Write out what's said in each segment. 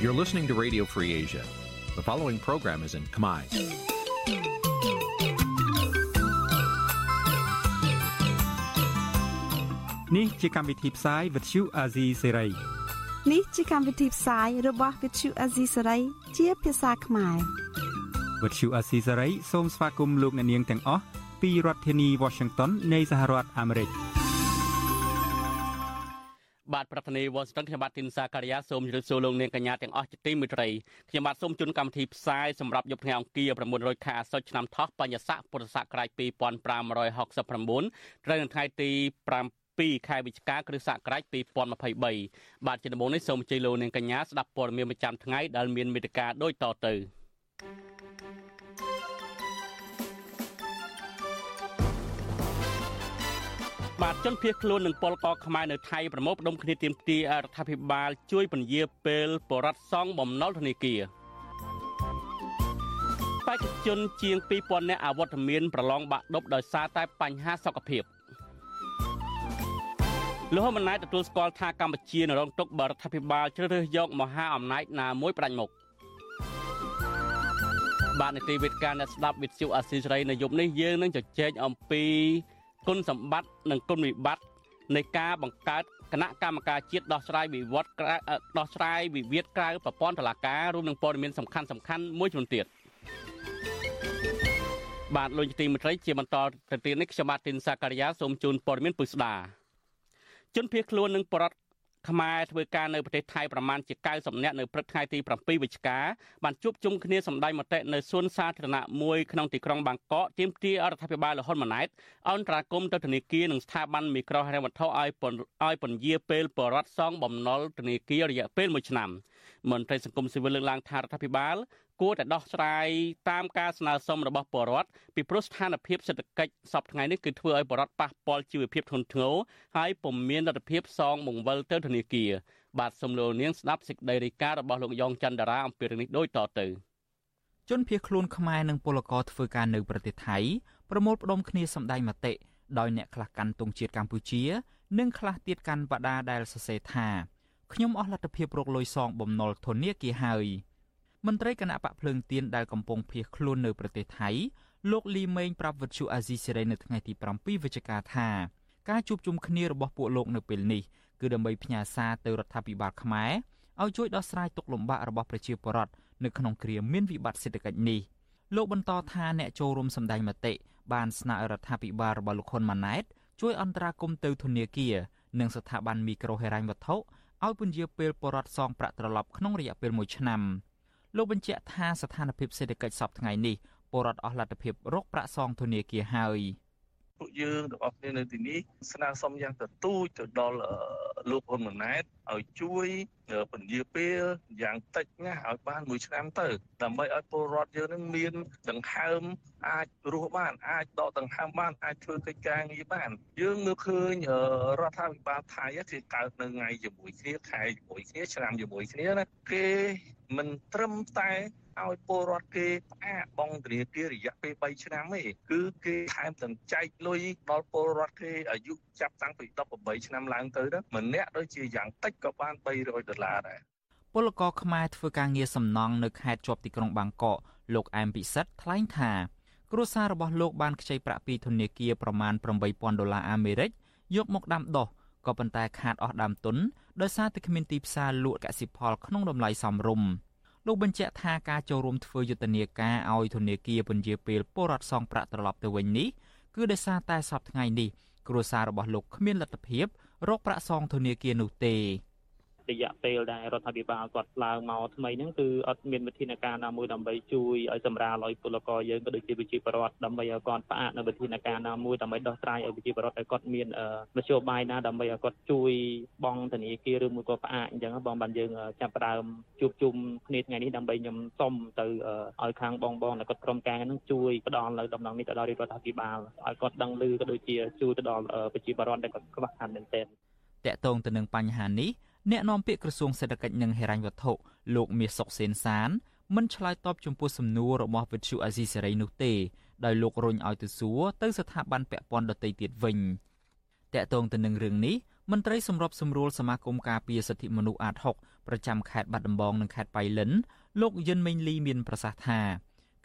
You're listening to Radio Free Asia. The following program is in Khmer. Nǐ chi càm bi tiệp xáy vệt chiu a zì sê ray នេះជាកម្មវិធីផ្សាយរបស់ Vithu Azisari ជាភាសាខ្មែរ វត្តឈូអាស៊ីសេរីសូមស្វាគមន៍លោកអ្នកនាងទាំងអស់ពីរដ្ឋធានី Washington នៃសហរដ្ឋអាមេរិកបាទប្រធានាទីវ៉ាស៊ីនតោនខ្ញុំបាទទីនសាការីយ៉ាសូមជម្រាបសួរលោកនាងកញ្ញាទាំងអស់ជាទីមេត្រីខ្ញុំបាទសូមជូនកម្មវិធីផ្សាយសម្រាប់យប់ថ្ងៃអង្គារ900ខែអាសត់ឆ្នាំថោះបញ្ញស័កពុរស័ករាជ2569ត្រូវនៅថ្ងៃទី5 2ខែវិច្ឆិកាគ្រិស្តសករាជ2023បាទជាដំបូងនេះសូមអញ្ជើញលោកនាងកញ្ញាស្ដាប់ព័ត៌មានប្រចាំថ្ងៃដែលមានមេត្តាដូចតទៅ បាទជនភៀសខ្លួននឹងពលកខ្មែរនៅថៃប្រមូលផ្ដុំគ្នាទាមទាររដ្ឋាភិបាលជួយពន្យាពេលបរដ្ឋសងបំណុលធនាគារបេក្ខជនជាង2000នាក់អវត្តមានប្រឡងបាក់ដប់ដោយសារតែបញ្ហាសុខភាពលោកហ៊ុនម៉ាណែតទទួលស្គាល់ថាកម្ពុជានៅរងទុក្ខបរដ្ឋាភិបាលជ្រើសរើសយកមហាអំណាចណាមួយផ្ដាច់មុខ បាទនីតិវិទ្យាអ្នកស្ដាប់វិទ្យុអាស៊ីសេរីនៅយប់នេះយើងនឹងជជែកអំពីគុណសម្បត្តិនិងគុណវិបត្តិនៃការបង្កើតគណៈកម្មការជាតិដោះស្រាយវិវត្តដោះស្រាយវិវាទក្រៅប្រព័ន្ធតុលាការរួមនឹងព័ត៌មានសំខាន់សំខាន់មួយចំនួនទៀតបាទលោកទីមន្ត្រីជាបន្តទៅទៀតនេះខ្ញុំបាទទីនសាការីយ៉ាសូមជូនព័ត៌មានពុស្ដាជនភៀសខ្លួននឹងបរដ្ឋ ខ្មែរធ្វើការនៅប្រទេសថៃប្រមាណជា90នាក់នៅព្រឹកថ្ងៃទី7វិច្ឆិកាបានជួបជុំគ្នាសម្ដែងមតិនៅសួនសាធារណៈមួយក្នុងទីក្រុងបាងកកទាមទាររដ្ឋាភិបាលលហ៊ុនម៉ាណែតអន្តរាគមន៍ទៅធនាគារនិងស្ថាប័នមីក្រូហិរញ្ញវត្ថុឲ្យឲ្យពន្យាពេលបរដ្ឋសងបំណុលធនាគាររយៈពេល1ឆ្នាំមន្ត្រីសង្គមស៊ីវិលលើកឡើងថារដ្ឋាភិបាល គួរតែដោះស្រាយតាមការស្នើសុំរបស់ពលរដ្ឋពីព្រោះស្ថានភាពសេដ្ឋកិច្ចសពថ្ងៃនេះគឺធ្វើឲ្យពលរដ្ឋប៉ះពាល់ជីវភាពធ្ងន់ធ្ងរហើយពុំមានលទ្ធភាពសងបង្វិលទៅធនាគារបាទសំលូននាងស្ដាប់សេចក្តីរាយការណ៍របស់លោកយ៉ងច័ន្ទរាអំពីរឿងនេះដូចតទៅជនភៀសខ្លួនខ្មែរនិងពលករធ្វើការនៅប្រទេសថៃប្រមូលផ្ដុំគ្នាសម្ដែងមតិដោយអ្នកខ្លះកាន់ទង់ជាតិកម្ពុជា និងខ្លះទៀតកាន់បដាដែលសរសេរថាខ្ញុំអស់លទ្ធភាពរកលុយសងបំណុលធនាគារហើយ មន្ត្រីគណៈបកភ្លើងទៀនដែលកំពុងភៀសខ្លួននៅប្រទេសថៃលោកលីមេងប្រាប់វិទ្យុអាស៊ីសេរីនៅថ្ងៃទី7វិច្ឆិកាថាការជួបជុំគ្នារបស់ពួកលោកនៅពេលនេះគឺដើម្បីផ្ញើសារទៅរដ្ឋាភិបាលខ្មែរឲ្យជួយដោះស្រាយទុក្ខលំបាករបស់ប្រជាពលរដ្ឋនៅក្នុងគ្រាមានវិបត្តិសេដ្ឋកិច្ចនេះលោកបន្តថាអ្នកចូលរួមសម្ដែងមតិបានស្នើឲ្យរដ្ឋាភិបាលរបស់លោកហ៊ុនម៉ាណែតជួយអន្តរាគមន៍ទៅធនាគារនិងស្ថាប័នមីក្រូហិរញ្ញវត្ថុឲ្យពន្យាពេលបរដ្ឋសងប្រាក់ត្រឡប់ក្នុងរយៈពេល1ឆ្នាំ លោកបញ្ជាក់ថាស្ថានភាពសេដ្ឋកិច្ចសពថ្ងៃនេះពលរដ្ឋអស់លទ្ធភាពរកប្រាក់សងធនាគារហើយ។ ពួកយើងទាំងអស់គ្នានៅទីនេះស្នើសុំយ៉ាងទទូចទៅដល់លោកហ៊ុនម៉ាណែតឲ្យជួយពន្យាពេលយ៉ាងតិចណាស់ឲ្យបានមួយឆ្នាំទៅដើម្បីឲ្យពលរដ្ឋយើងនឹងមានដង្ហើមអាចរស់បានអាចដកដង្ហើមបានអាចធ្វើកិច្ចការងារបាន យើងមើលឃើញរដ្ឋាភិបាលថៃគេកើតនៅថ្ងៃជាមួយគ្នាខែជាមួយគ្នាឆ្នាំជាមួយគ្នាណាគេមិនត្រឹមតែ ឲ្យពលរដ្ឋគេផ្អាកបង់ធនាគាររយៈពេល3ឆ្នាំទេគឺគេថែមទាំងចែកលុយដល់ពលរដ្ឋគេអាយុចាប់តាំងពី18ឆ្នាំឡើងទៅទៅម្នាក់ដូចជាយ៉ាងតិចក៏បាន300ដុល្លារដែរពលករខ្មែរធ្វើការងារសំណង់នៅខេត្តជាប់ទីក្រុងបាងកកលោកអែមពិសិដ្ឋថ្លែងថា គ្រួសាររបស់លោកបានខ្ចីប្រាក់ពីធនាគារប្រមាណ8000ដុល្លារអាមេរិកយកមកដាំដុះក៏ប៉ុន្តែខាតអស់ដើមទុនដោយសារតែគ្មានទីផ្សារលក់កសិផលក្នុងតម្លៃសមរម្យ លោកបញ្ជាក់ថាការចូលរួមធ្វើយុទ្ធនាការឲ្យធនាគារពន្យាពេលពលរដ្ឋសងប្រាក់ត្រឡប់ទៅវិញនេះគឺដោយសារតែសប្តាហ៍ថ្ងៃនេះគ្រួសាររបស់លោកគ្មានលទ្ធភាពរកប្រាក់សងធនាគារនោះទេ រយៈពេលដែលរដ្ឋាភិបាលគាត់ឡើងមកថ្មីហ្នឹងគឺអត់មានវិធានការណាមួយដើម្បីជួយឲ្យសម្រាលឲ្យពលករយើងក៏ដូចជាវិជាបរដ្ឋដើម្បីឲ្យគាត់ផ្អាកនៅវិធានការណាមួយដើម្បីដោះស្រាយឲ្យវិជាបរដ្ឋឲ្យគាត់មានមធ្យោបាយណាដើម្បីឲ្យគាត់ជួយបងធនាគារឬមួយក៏ផ្អាកអញ្ចឹងបងបានយើងចាប់ផ្ដើមជួបជុំគ្នាថ្ងៃនេះដើម្បីខ្ញុំសុំទៅឲ្យខាងបងបងដែលគាត់ក្រុមការហ្នឹងជួយផ្ដល់នៅដំណងនេះទៅដល់រដ្ឋាភិបាលឲ្យគាត់ដឹងឮក៏ដូចជាជួយទៅដល់ប្រជាពលរដ្ឋដែលគាត់ខ្វះខាតមែនទែនតកតងទៅនឹងបញ្ហានេះ អ្នកនាំពាក្យក្រសួងសេដ្ឋកិច្ចនិងហិរញ្ញវត្ថុលោកមាសសុកសេនសានមិនឆ្លើយតបចំពោះសំណួររបស់វិទ្យុអាស៊ីសេរីនោះទេដោយលោករញឲ្យទៅសួរទៅស្ថាប័នពាក់ព័ន្ធដទៃទៀតវិញតកតងទៅនឹងរឿងនេះមន្ត្រីសម្របសម្រួលសមាគមការពារសិទ្ធិមនុស្សអាត6ប្រចាំខេត្តបាត់ដំបងនិងខេត្តបៃលិនលោកយិនមេងលីមានប្រសាសន៍ថា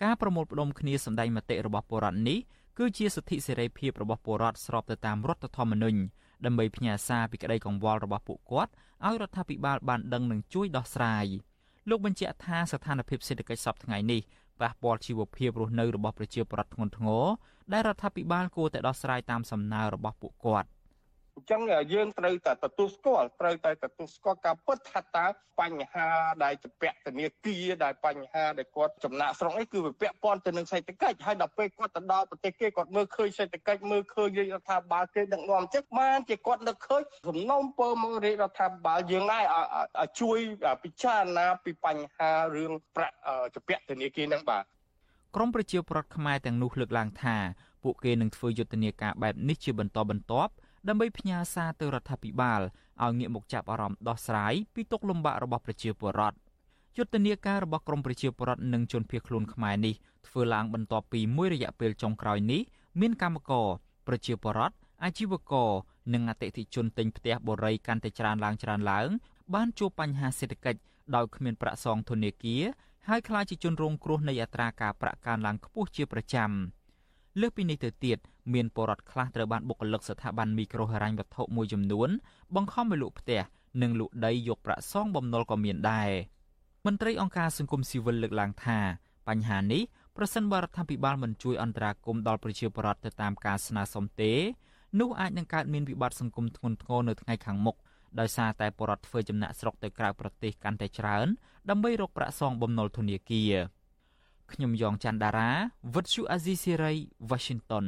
ការប្រមូលផ្ដុំគ្នាសម្ដែងមតិរបស់ពលរដ្ឋនេះគឺជាសិទ្ធិសេរីភាពរបស់ពលរដ្ឋស្របទៅតាមរដ្ឋធម្មនុញ្ញ ដើម្បីផ្ញើសារពីក្តីកង្វល់របស់ពួកគាត់ឲ្យរដ្ឋាភិបាលបានដឹងនិងជួយដោះស្រាយលោកបញ្ជាក់ថាស្ថានភាពសេដ្ឋកិច្ចសពថ្ងៃនេះប៉ះពាល់ជីវភាពរស់នៅរបស់ប្រជាពលរដ្ឋធ្ងន់ធ្ងរដែលរដ្ឋាភិបាលគួរតែដោះស្រាយតាមសំណើរបស់ពួកគាត់ អញ្ចឹងយើងត្រូវតែទទួលស្គាល់ត្រូវតែទទួលស្គាល់ការពិតថាតើបញ្ហាដែលជាពាក់ធនាគារដែលបញ្ហាដែលគាត់ចំណាក់ស្រុកនេះគឺវាពាក់ព័ន្ធទៅនឹងសេដ្ឋកិច្ចហើយដល់ពេលគាត់ទៅដល់ប្រទេសគេគាត់មើលឃើញសេដ្ឋកិច្ចមើលឃើញរាជរដ្ឋាភិបាលគេដឹកនាំចិត្តបានជាគាត់នឹកឃើញសំណុំពើមករាជរដ្ឋាភិបាលយើងឯងជួយពិចារណាពីបញ្ហារឿងប្រាក់ជាពាក់ធនាគារហ្នឹងបាទក្រមប្រជាពលរដ្ឋខ្មែរទាំងនោះលើកឡើងថាពួកគេនឹងធ្វើយុទ្ធនាការបែបនេះជាបន្តបន្ទាប់ ដើម្បីផ្ញើសារទៅរដ្ឋាភិបាលឲ្យងាកមកចាប់អារម្មណ៍ដោះស្រាយពីទុកលំបាករបស់ប្រជាពលរដ្ឋយុទ្ធនាការរបស់ក្រមប្រជាពលរដ្ឋនិងជនភៀសខ្លួនខ្មែរនេះធ្វើឡើងបន្ទាប់ពីមួយរយៈពេលចុងក្រោយនេះមានកម្មករប្រជាពលរដ្ឋអាជីវករនិងអតិថិជនទិញផ្ទះបរិយាកាន់តែច្រើនឡើងច្រើនឡើង បានជួបបញ្ហាសេដ្ឋកិច្ចដោយគ្មានប្រាក់សងធនាគារហើយខ្លាចជាជនរងគ្រោះនៃអត្រាការប្រាក់កើនឡើងខ្ពស់ជាប្រចាំ លើសពីនេះទៅទៀតមានពលរដ្ឋខ្លះត្រូវបានបុគ្គលិកស្ថាប័នមីក្រូហិរញ្ញវត្ថុមួយចំនួនបង្ខំឲ្យលក់ផ្ទះនិងលក់ដីយកប្រាក់សងបំណុលក៏មានដែរមន្ត្រីអង្គការសង្គមស៊ីវិលលើកឡើងថាបញ្ហានេះប្រសិនបើរដ្ឋាភិបាលមិនជួយអន្តរាគមន៍ដល់ប្រជាពលរដ្ឋទៅតាមការស្នើសុំទេនោះអាចនឹងកើតមានវិបត្តិសង្គមធ្ងន់ធ្ងរនៅថ្ងៃខាងមុខដោយសារតែពលរដ្ឋធ្វើចំណាក់ស្រុកទៅក្រៅប្រទេសកាន់តែច្រើនដើម្បីរកប្រាក់សងបំណុលធនាគារ ខ្ញុំយ៉ងច័ន្ទដារាវិទ្យុអាស៊ីសេរី Washington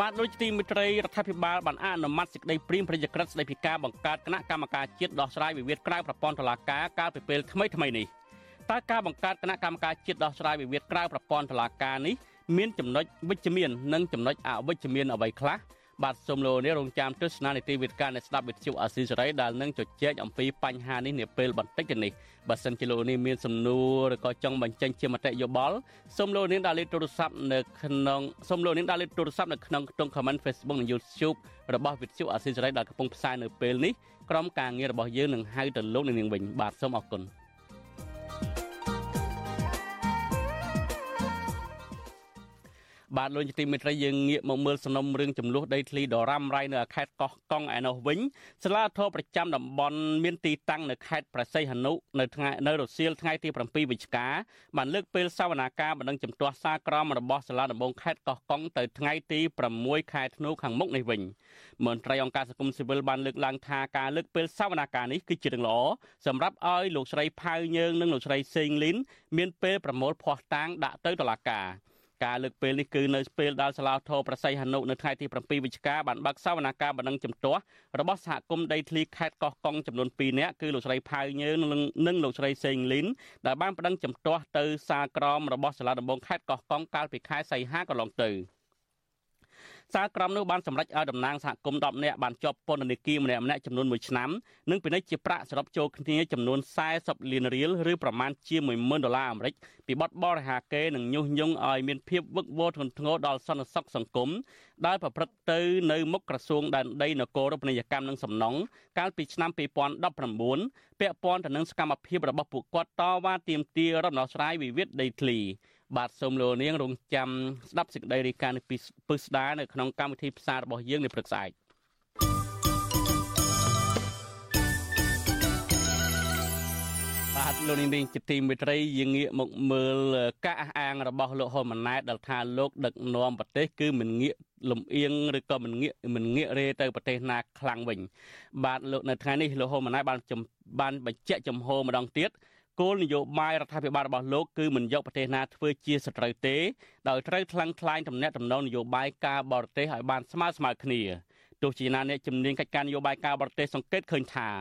បាទដូចទីមិត្តរីរដ្ឋាភិបាលបានអនុម័តសេចក្តីព្រាងប្រតិក្រិតស្តីពីការបង្កើតគណៈកម្មការជាតិដោះស្រាយវិវាទក្រៅប្រព័ន្ធតុលាការកាលពីពេលថ្មីថ្មីនេះតើការបង្កើតគណៈកម្មការជាតិដោះស្រាយវិវាទក្រៅប្រព័ន្ធតុលាការនេះមានចំណុចវិជ្ជមាន និងចំណុចអវិជ្ជមានអ្វីខ្លះ បាទសូមលោកនេះរងចាំទស្សនានីតិវិទ្យាអ្នកស្ដាប់វិទ្យុអាស៊ីសេរីដែលនឹងជជែកអំពីបញ្ហានេះនាពេលបន្តិចទៅនេះបើសិនជាលោកនេះមានសំណួរឬក៏ចង់បញ្ចេញជាមតិយោបល់សូមលោកនេះដាក់លេខទូរស័ព្ទនៅក្នុងសូមលោកនេះដាក់លេខទូរស័ព្ទនៅក្នុងខ្ទង់ comment Facebook និង YouTube របស់វិទ្យុអាស៊ីសេរីដែលកំពុងផ្សាយនៅពេលនេះក្រុមការងាររបស់យើងនឹងហៅទៅលោកនាងវិញបាទសូមអរគុណ បាទលោកជាទីមេត្រីយើងងាកមកមើលសំណុំរឿងចំនួនដីធ្លីដរ៉ាំរ៉ៃនៅខេត្តកោះកុងឯនោះវិញសាលាធរប្រចាំតំបន់មានទីតាំងនៅខេត្តប្រស័យហនុនៅថ្ងៃនៅរសៀលថ្ងៃទី7វិច្ឆិកាបានលើកពេលសវនាការបណ្ដឹងចំទាស់សារក្រមរបស់សាលាដំបងខេត្តកោះកុងទៅថ្ងៃទី6ខែធ្នូខាងមុខនេះវិញមន្ត្រីអង្គការសង្គមស៊ីវិលបានលើកឡើងថាការលើកពេលសវនាការនេះគឺជារឿងល្អសម្រាប់ឲ្យលោកស្រីផៅយើងនិងលោកស្រីសេងលីនមានពេលប្រមូលភ័ស្តុតាងដាក់ទៅតុលាការ ការលើកពេលនេះគឺនៅពេលដែលសាលាធរប្រស័យហនុនៅថ្ងៃទី7វិច្ឆិកាបានបើកសវនកម្មបណ្ដឹងចំទាស់របស់សហគមន៍ដីធ្លីខេត្តកោះកុងចំនួន2នាក់គឺលោកស្រីផៅញើនិងលោកស្រីសេងលីនដែលបានបណ្ដឹងចំទាស់ទៅសាលក្រមរបស់សាលាដំបងខេត្តកោះកុងកាលពីខែសីហាកន្លងទៅ។ សាលក្រមនោះបានសម្រេចឲ្យតំណាងសហគមន៍10នាក់បានជាប់ពន្ធនាគារម្នាក់ម្នាក់ចំនួន1ឆ្នាំនិងពិនិត្យជាប្រាក់សរុបចូលគ្នាចំនួន40លានរៀលឬប្រមាណជា10000ដុល្លារអាមេរិកពីបទបរិហាកេនិងញុះញង់ឲ្យមានភាពវឹកវរធ្ងន់ធ្ងរដល់សន្តិសុខសង្គមដែលប្រព្រឹត្តទៅនៅមុខក្រសួងដែនដីនគររូបនីយកម្មនិងសំណង់កាលពីឆ្នាំ2019ពាក់ព័ន្ធទៅនឹងសកម្មភាពរបស់ពួកគាត់តវ៉ាទាមទាររដ្ឋដោះស្រាយវិវាទដីធ្លី បាទសូមលោកនាងរងចាំស្ដាប់សេចក្តីរាយការណ៍នេះពីពឹស្ដានៅក្នុងកម្មវិធីផ្សាយរបស់យើងនៅព្រឹកស្អែកបាទលោកនាងជាទីមេត្រីយើងងាកមកមើលការអះអាងរបស់លោកហ៊ុនម៉ាណែតដែលថាលោកដឹកនាំប្រទេសគឺមិនងាកលំអៀងឬក៏មិនងាកមិនងាករេទៅប្រទេសណាខ្លាំងវិញ បាទលោកនៅថ្ងៃនេះលោកហ៊ុនម៉ាណែតបានបានបញ្ជាក់ចំហម្ដងទៀត គោលនយោបាយរដ្ឋាភិបាលរបស់លោកគឺមិនយកប្រទេសណាធ្វើជាសត្រូវទេដោយត្រូវថ្លឹងថ្លែងទំនាក់ទំនងនយោបាយការបរទេសឲ្យបានស្មើស្មើគ្នាទោះជាណាអ្នកជំនាញកិច្ចការនយោបាយការបរទេសសង្កេតឃើញថារ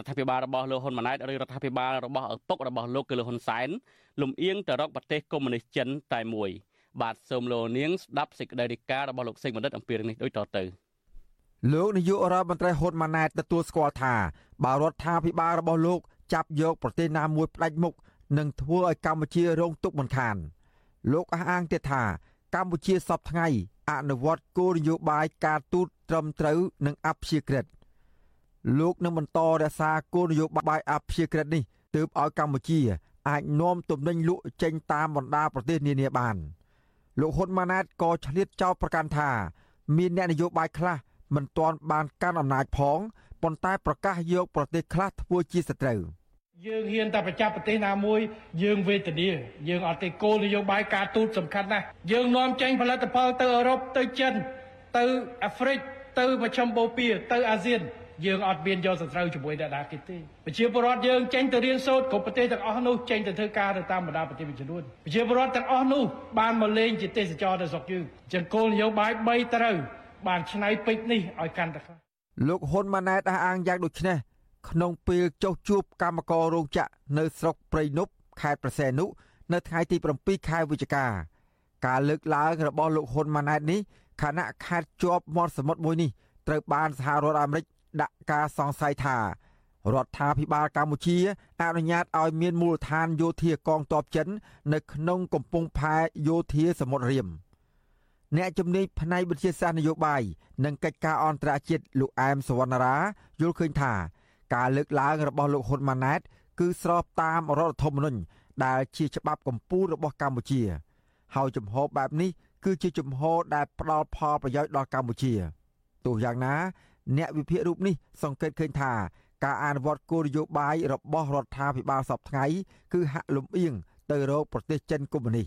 ដ្ឋាភិបាលរបស់លោកហ៊ុនម៉ាណែតឬរដ្ឋាភិបាលរបស់ឪពុករបស់លោកគឺលោកហ៊ុនសែនលំអៀងទៅរកប្រទេសកុម្មុយនីសចិនតែមួយបាទសូមលោកនាងស្ដាប់សេចក្តីរាយការណ៍របស់លោកសេងបណ្ឌិតអំពីរឿងនេះដូចតទៅលោកនាយករដ្ឋមន្ត្រីហ៊ុនម៉ាណែតទទួលស្គាល់ថាបើរដ្ឋាភិបាលរបស់លោក ចាប់យកប្រទេសណាមួយផ្ដាច់មុខនឹងធ្វើឲ្យកម្ពុជារងទុក្ខមិនខាន លោកអះអាងទៀតថាកម្ពុជាសពថ្ងៃអនុវត្តគោលនយោបាយការទូតត្រឹមត្រូវនិងអព្យាក្រឹតលោកនឹងបន្តរក្សាគោលនយោបាយអព្យាក្រឹតនេះទើបឲ្យកម្ពុជា អាចនាំទំនិញលក់ចេញតាមបណ្ដាប្រទេសនានាបានលោកហ៊ុនម៉ាណែតក៏ឆ្លៀតចោទប្រកាន់ថា មានអ្នកនយោបាយខ្លះមិនទាន់បានកាន់អំណាចផង ប៉ុន្តែប្រកាសយកប្រទេសខ្លះធ្វើជាសត្រូវយើងហ៊ានតែប្រចាំប្រទេសណាមួយយើងវេទនាយើងអត់ទេគោលនយោបាយការទូតសំខាន់ណាស់យើងនាំចេញផលិតផលទៅអឺរ៉ុបទៅចិនទៅអាហ្វ្រិកទៅមជ្ឈមបូព៌ាទៅអាស៊ានយើងអត់មានយកសត្រូវជាមួយអ្នកណាគេទេប្រជាពលរដ្ឋយើងចេញទៅរៀនសូត្រគ្រប់ប្រទេសទាំងអស់នោះចេញទៅធ្វើការទៅតាមបណ្ដាប្រទេសមួយចំនួនប្រជាពលរដ្ឋទាំងអស់នោះបានមកលេងជាទេសចរទៅស្រុកយើងចឹងគោលនយោបាយ3ត្រូវបានឆ្នៃពេជ្រនេះឲ្យកាន់តែខ្លាំង លោកហ៊ុនម៉ាណែតអះអាងយ៉ាងដូចនេះក្នុងពេលចុះជួបកម្មកររោងចក្រនៅស្រុកព្រៃនប់ខេត្តប្រសែនុនៅថ្ងៃទី7ខែវិច្ឆិកាការលើកឡើងរបស់លោកហ៊ុនម៉ាណែតនេះខណៈខេត្តជាប់មាត់សមុទ្រមួយនេះត្រូវបានសហរដ្ឋអាមេរិកដាក់ការសង្ស័យថារដ្ឋាភិបាលកម្ពុជាអនុញ្ញាតឲ្យមានមូលដ្ឋានយោធាកងទ័ពចិន នៅក្នុងកំពង់ផែយោធាសមុទ្ររៀម អ្នកជំនាញផ្នែកវិទ្យាសាស្ត្រនយោបាយនិងកិច្ចការអន្តរជាតិលោកអែមសវណ្ណារាយល់ឃើញថាការលើកឡើងរបស់លោកហ៊ុនម៉ាណែត គឺស្របតាមរដ្ឋធម្មនុញ្ញដែលជាច្បាប់កម្ពុជារបស់កម្ពុជា ហើយជំហរបែបនេះគឺជាជំហរដែលផ្ដល់ផលប្រយោជន៍ដល់កម្ពុជាទោះយ៉ាងណា អ្នកវិភាគរូបនេះសង្កេតឃើញថាការអនុវត្តគោលនយោបាយរបស់រដ្ឋាភិបាលសពថ្ងៃគឺហាក់លំអៀងទៅរកប្រទេសចិនកុម្មុយនីស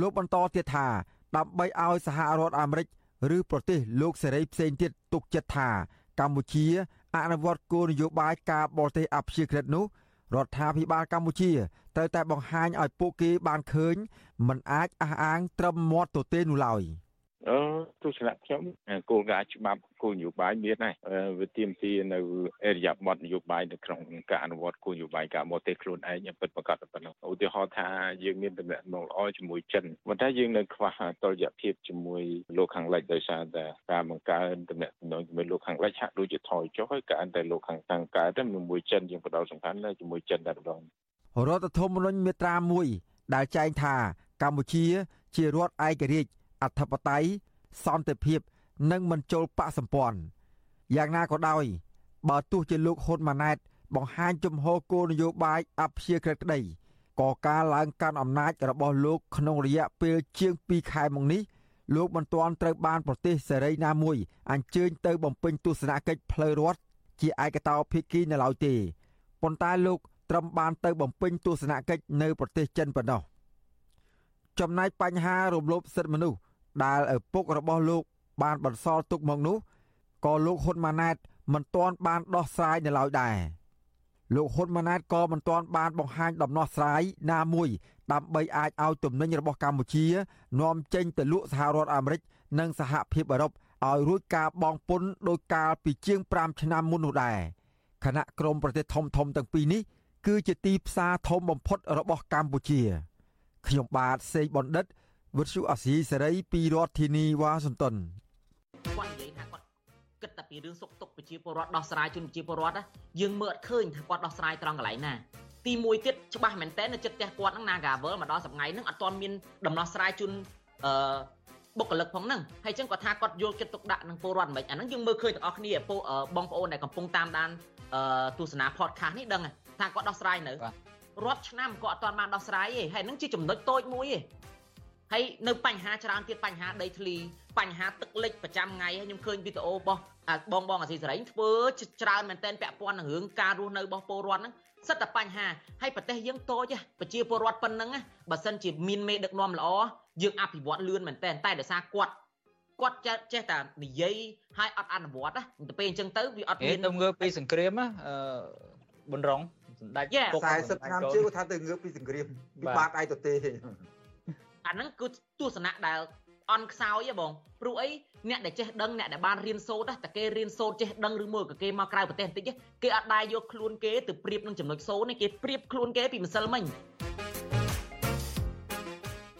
លោកបន្តទៀតថា ដើម្បីឲ្យសហរដ្ឋអាមេរិកឬប្រទេសលោកសេរីផ្សេងទៀតទុកចិត្តថា កម្ពុជាអនុវត្តគោលនយោបាយការបរទេសអព្យាក្រឹតនោះរដ្ឋាភិបាលកម្ពុជាត្រូវតែបង្ហាញឲ្យពួកគេបានឃើញមិនអាចអះអាងត្រឹមមាត់ទទេនោះឡើយ។ អឺទស្សនៈខ្ញុំគោលការណ៍ច្បាប់គោលនយោបាយមានហើយវាទាមទារនៅអរិយាប័ត្រនយោបាយនៅក្នុងការអនុវត្តគោលនយោបាយការបរទេសខ្លួនឯងពិតប្រាកដប៉ុណ្ណឹងឧទាហរណ៍ថាយើងមានតំណែងល្អជាមួយចិនប៉ុន្តែយើងនៅខ្វះតុល្យភាពជាមួយលោកខាងលិចដោយសារតែការបង្កើនតំណែងជាមួយលោកខាងលិចហាក់ដូចជាថយចុះហើយកើតែលោកខាងខាងកើតតែជាមួយចិនយើងផ្ដោតសំខាន់នៅជាមួយចិនតែម្ដងរដ្ឋធម្មនុញ្ញមាត្រា1ដែលចែងថាកម្ពុជាជារដ្ឋឯករាជ្យ អធិបតេយ្យសន្តិភាព និងមិនចូលបកសម្ព័ន្ធយ៉ាងណាក៏ដោយបើទោះជាលោកហ៊ុនម៉ាណែត បង្ហាញជំហរគោលនយោបាយអព្យាក្រឹតក្តីក៏ការឡើងកាន់អំណាចរបស់លោកក្នុងរយៈពេលជាង2ខែមកនេះលោកមិនទាន់ត្រូវបានប្រទេសសេរីណាមួយអញ្ជើញទៅបំពេញទស្សនកិច្ចផ្លូវរដ្ឋជាឯកតោភាគីនៅឡើយទេប៉ុន្តែលោកត្រឹមបានទៅបំពេញទស្សនកិច្ចនៅប្រទេសចិនប៉ុណ្ណោះចំណែកបញ្ហារំលោភសិទ្ធិមនុស្ស ដែលឪពុករបស់លោក បានបន្សល់ទុកមកនោះក៏លោកហ៊ុនម៉ាណែតមិនទាន់បានដោះស្រាយនៅឡើយដែរលោកហ៊ុនម៉ាណែតក៏មិនទាន់បានបង្ហាញដំណោះស្រាយណាមួយដើម្បីអាចឲ្យទំនិញរបស់កម្ពុជានាំចេញទៅលក់សហរដ្ឋអាមេរិកនិងសហភាពអឺរ៉ុបឲ្យរួចការបង់ពន្ធដោយកាលពីជាង5ឆ្នាំមុននោះដែរខណៈក្រមប្រទេសធំធំទាំងពីរនេះគឺជាទីផ្សារធំបំផុតរបស់កម្ពុជាខ្ញុំបាទសេកបណ្ឌិត វិទ្យុអាស៊ីសេរីពីរដ្ឋធានីវ៉ាស៊ីនតោនគាត់និយាយថាគាត់គិតតែពីរឿងសុខទុក្ខប្រជាពលរដ្ឋដោះស្រាយជូនប្រជាពលរដ្ឋយើងមើលអត់ឃើញថាគាត់ដោះស្រាយត្រង់កន្លែងណាទីមួយទៀតច្បាស់មែនតើនៅចិត្តផ្ទះគាត់ហ្នឹង Nagavel មកដល់ថ្ងៃហ្នឹងអត់ទាន់មានដំណោះស្រាយជូនអឺបុគ្គលិកផងហ្នឹងហើយចឹងគាត់ថាគាត់យកចិត្តទុកដាក់នឹងពលរដ្ឋមិនអាហ្នឹងយើងមើលឃើញទាំងអស់គ្នាបងប្អូនដែលកំពុងតាមដានទស្សនា podcast នេះដឹងថាគាត់ដោះស្រាយនៅរាប់ឆ្នាំក៏អត់ទាន់បានដោះស្រាយទេហើយហ្នឹងជាចំណុចតូចមួយទេ ហើយនៅបញ្ហាច្រើនទៀតបញ្ហាដីធ្លីបញ្ហាទឹកលិចប្រចាំថ្ងៃខ្ញុំឃើញវីដេអូរបស់បងបងអាស៊ីសេរីធ្វើច្រើនមែនតែនពាក់ព័ន្ធនឹងរឿងការរស់នៅរបស់ពលរដ្ឋហ្នឹងសិតតែបញ្ហាហើយប្រទេសយើងតូចប្រជាពលរដ្ឋប៉ុណ្ណឹងបើសិនជាមានមេដឹកនាំល្អយើងអភិវឌ្ឍលឿនមែនតែនតែដោយសារគាត់គាត់ចេះតែនិយាយហើយអត់អនុវត្តណាទៅពេលអញ្ចឹងទៅវាអត់មានទៅងើបពីសង្គ្រាមណាអឺប៊ុនរងសម្ដេចគុក40ឆ្នាំជាងគាត់ថាទៅងើបពីសង្គ្រាមពីបាតឯទៅទេ អាហ្នឹងគឺទស្សនៈដែលអន់ខ្សោយហ៎បងព្រោះអីអ្នកដែលចេះដឹងអ្នកដែលបានរៀនសូត្រតែគេរៀនសូត្រចេះដឹងឬមួយក៏គេមកក្រៅប្រទេសបន្តិចគេអត់ដែរយកខ្លួនគេទៅប្រៀបនឹងចំណុចសូត្រនេះគេប្រៀបខ្លួនគេពីម្សិលមិញ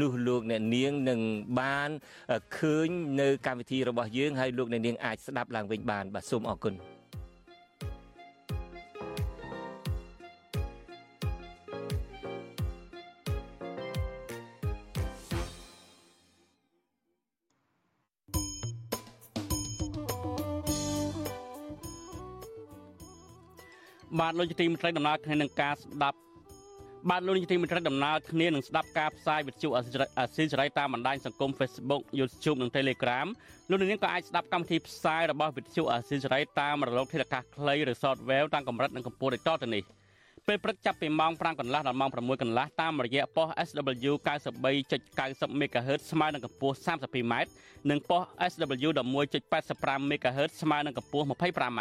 នោះលោកអ្នកនាងនឹងបានឃើញនៅកម្មវិធីរបស់យើងហើយលោកអ្នកនាងអាចស្ដាប់ឡើងវិញបានបាទសូមអរគុណបាទលោកជាទីមេត្រីដំណើរគ្នានឹងការស្ដាប់ បាទលោកនាយកទីមេត្រីដំណើរគ្នានឹងស្ដាប់ការផ្សាយវិទ្យុអាស៊ីសេរីតាមបណ្ដាញសង្គម Facebook YouTube និង Telegram លោកនាងក៏អាចស្ដាប់កម្មវិធីផ្សាយរបស់វិទ្យុអាស៊ីសេរីតាមរលកធាតុអាកាសខ្លីឬ Shortwave តាមកម្រិតនិងកម្ពស់ដូចតទៅនេះពេលព្រឹកចាប់ពីម៉ោង5កន្លះដល់ម៉ោង6កន្លះតាមរយៈប៉ុស SW 93.90 MHz ស្មើនឹងកម្ពស់ 32m និងប៉ុស SW 11.85 MHz ស្មើនឹងកម្ពស់ 25m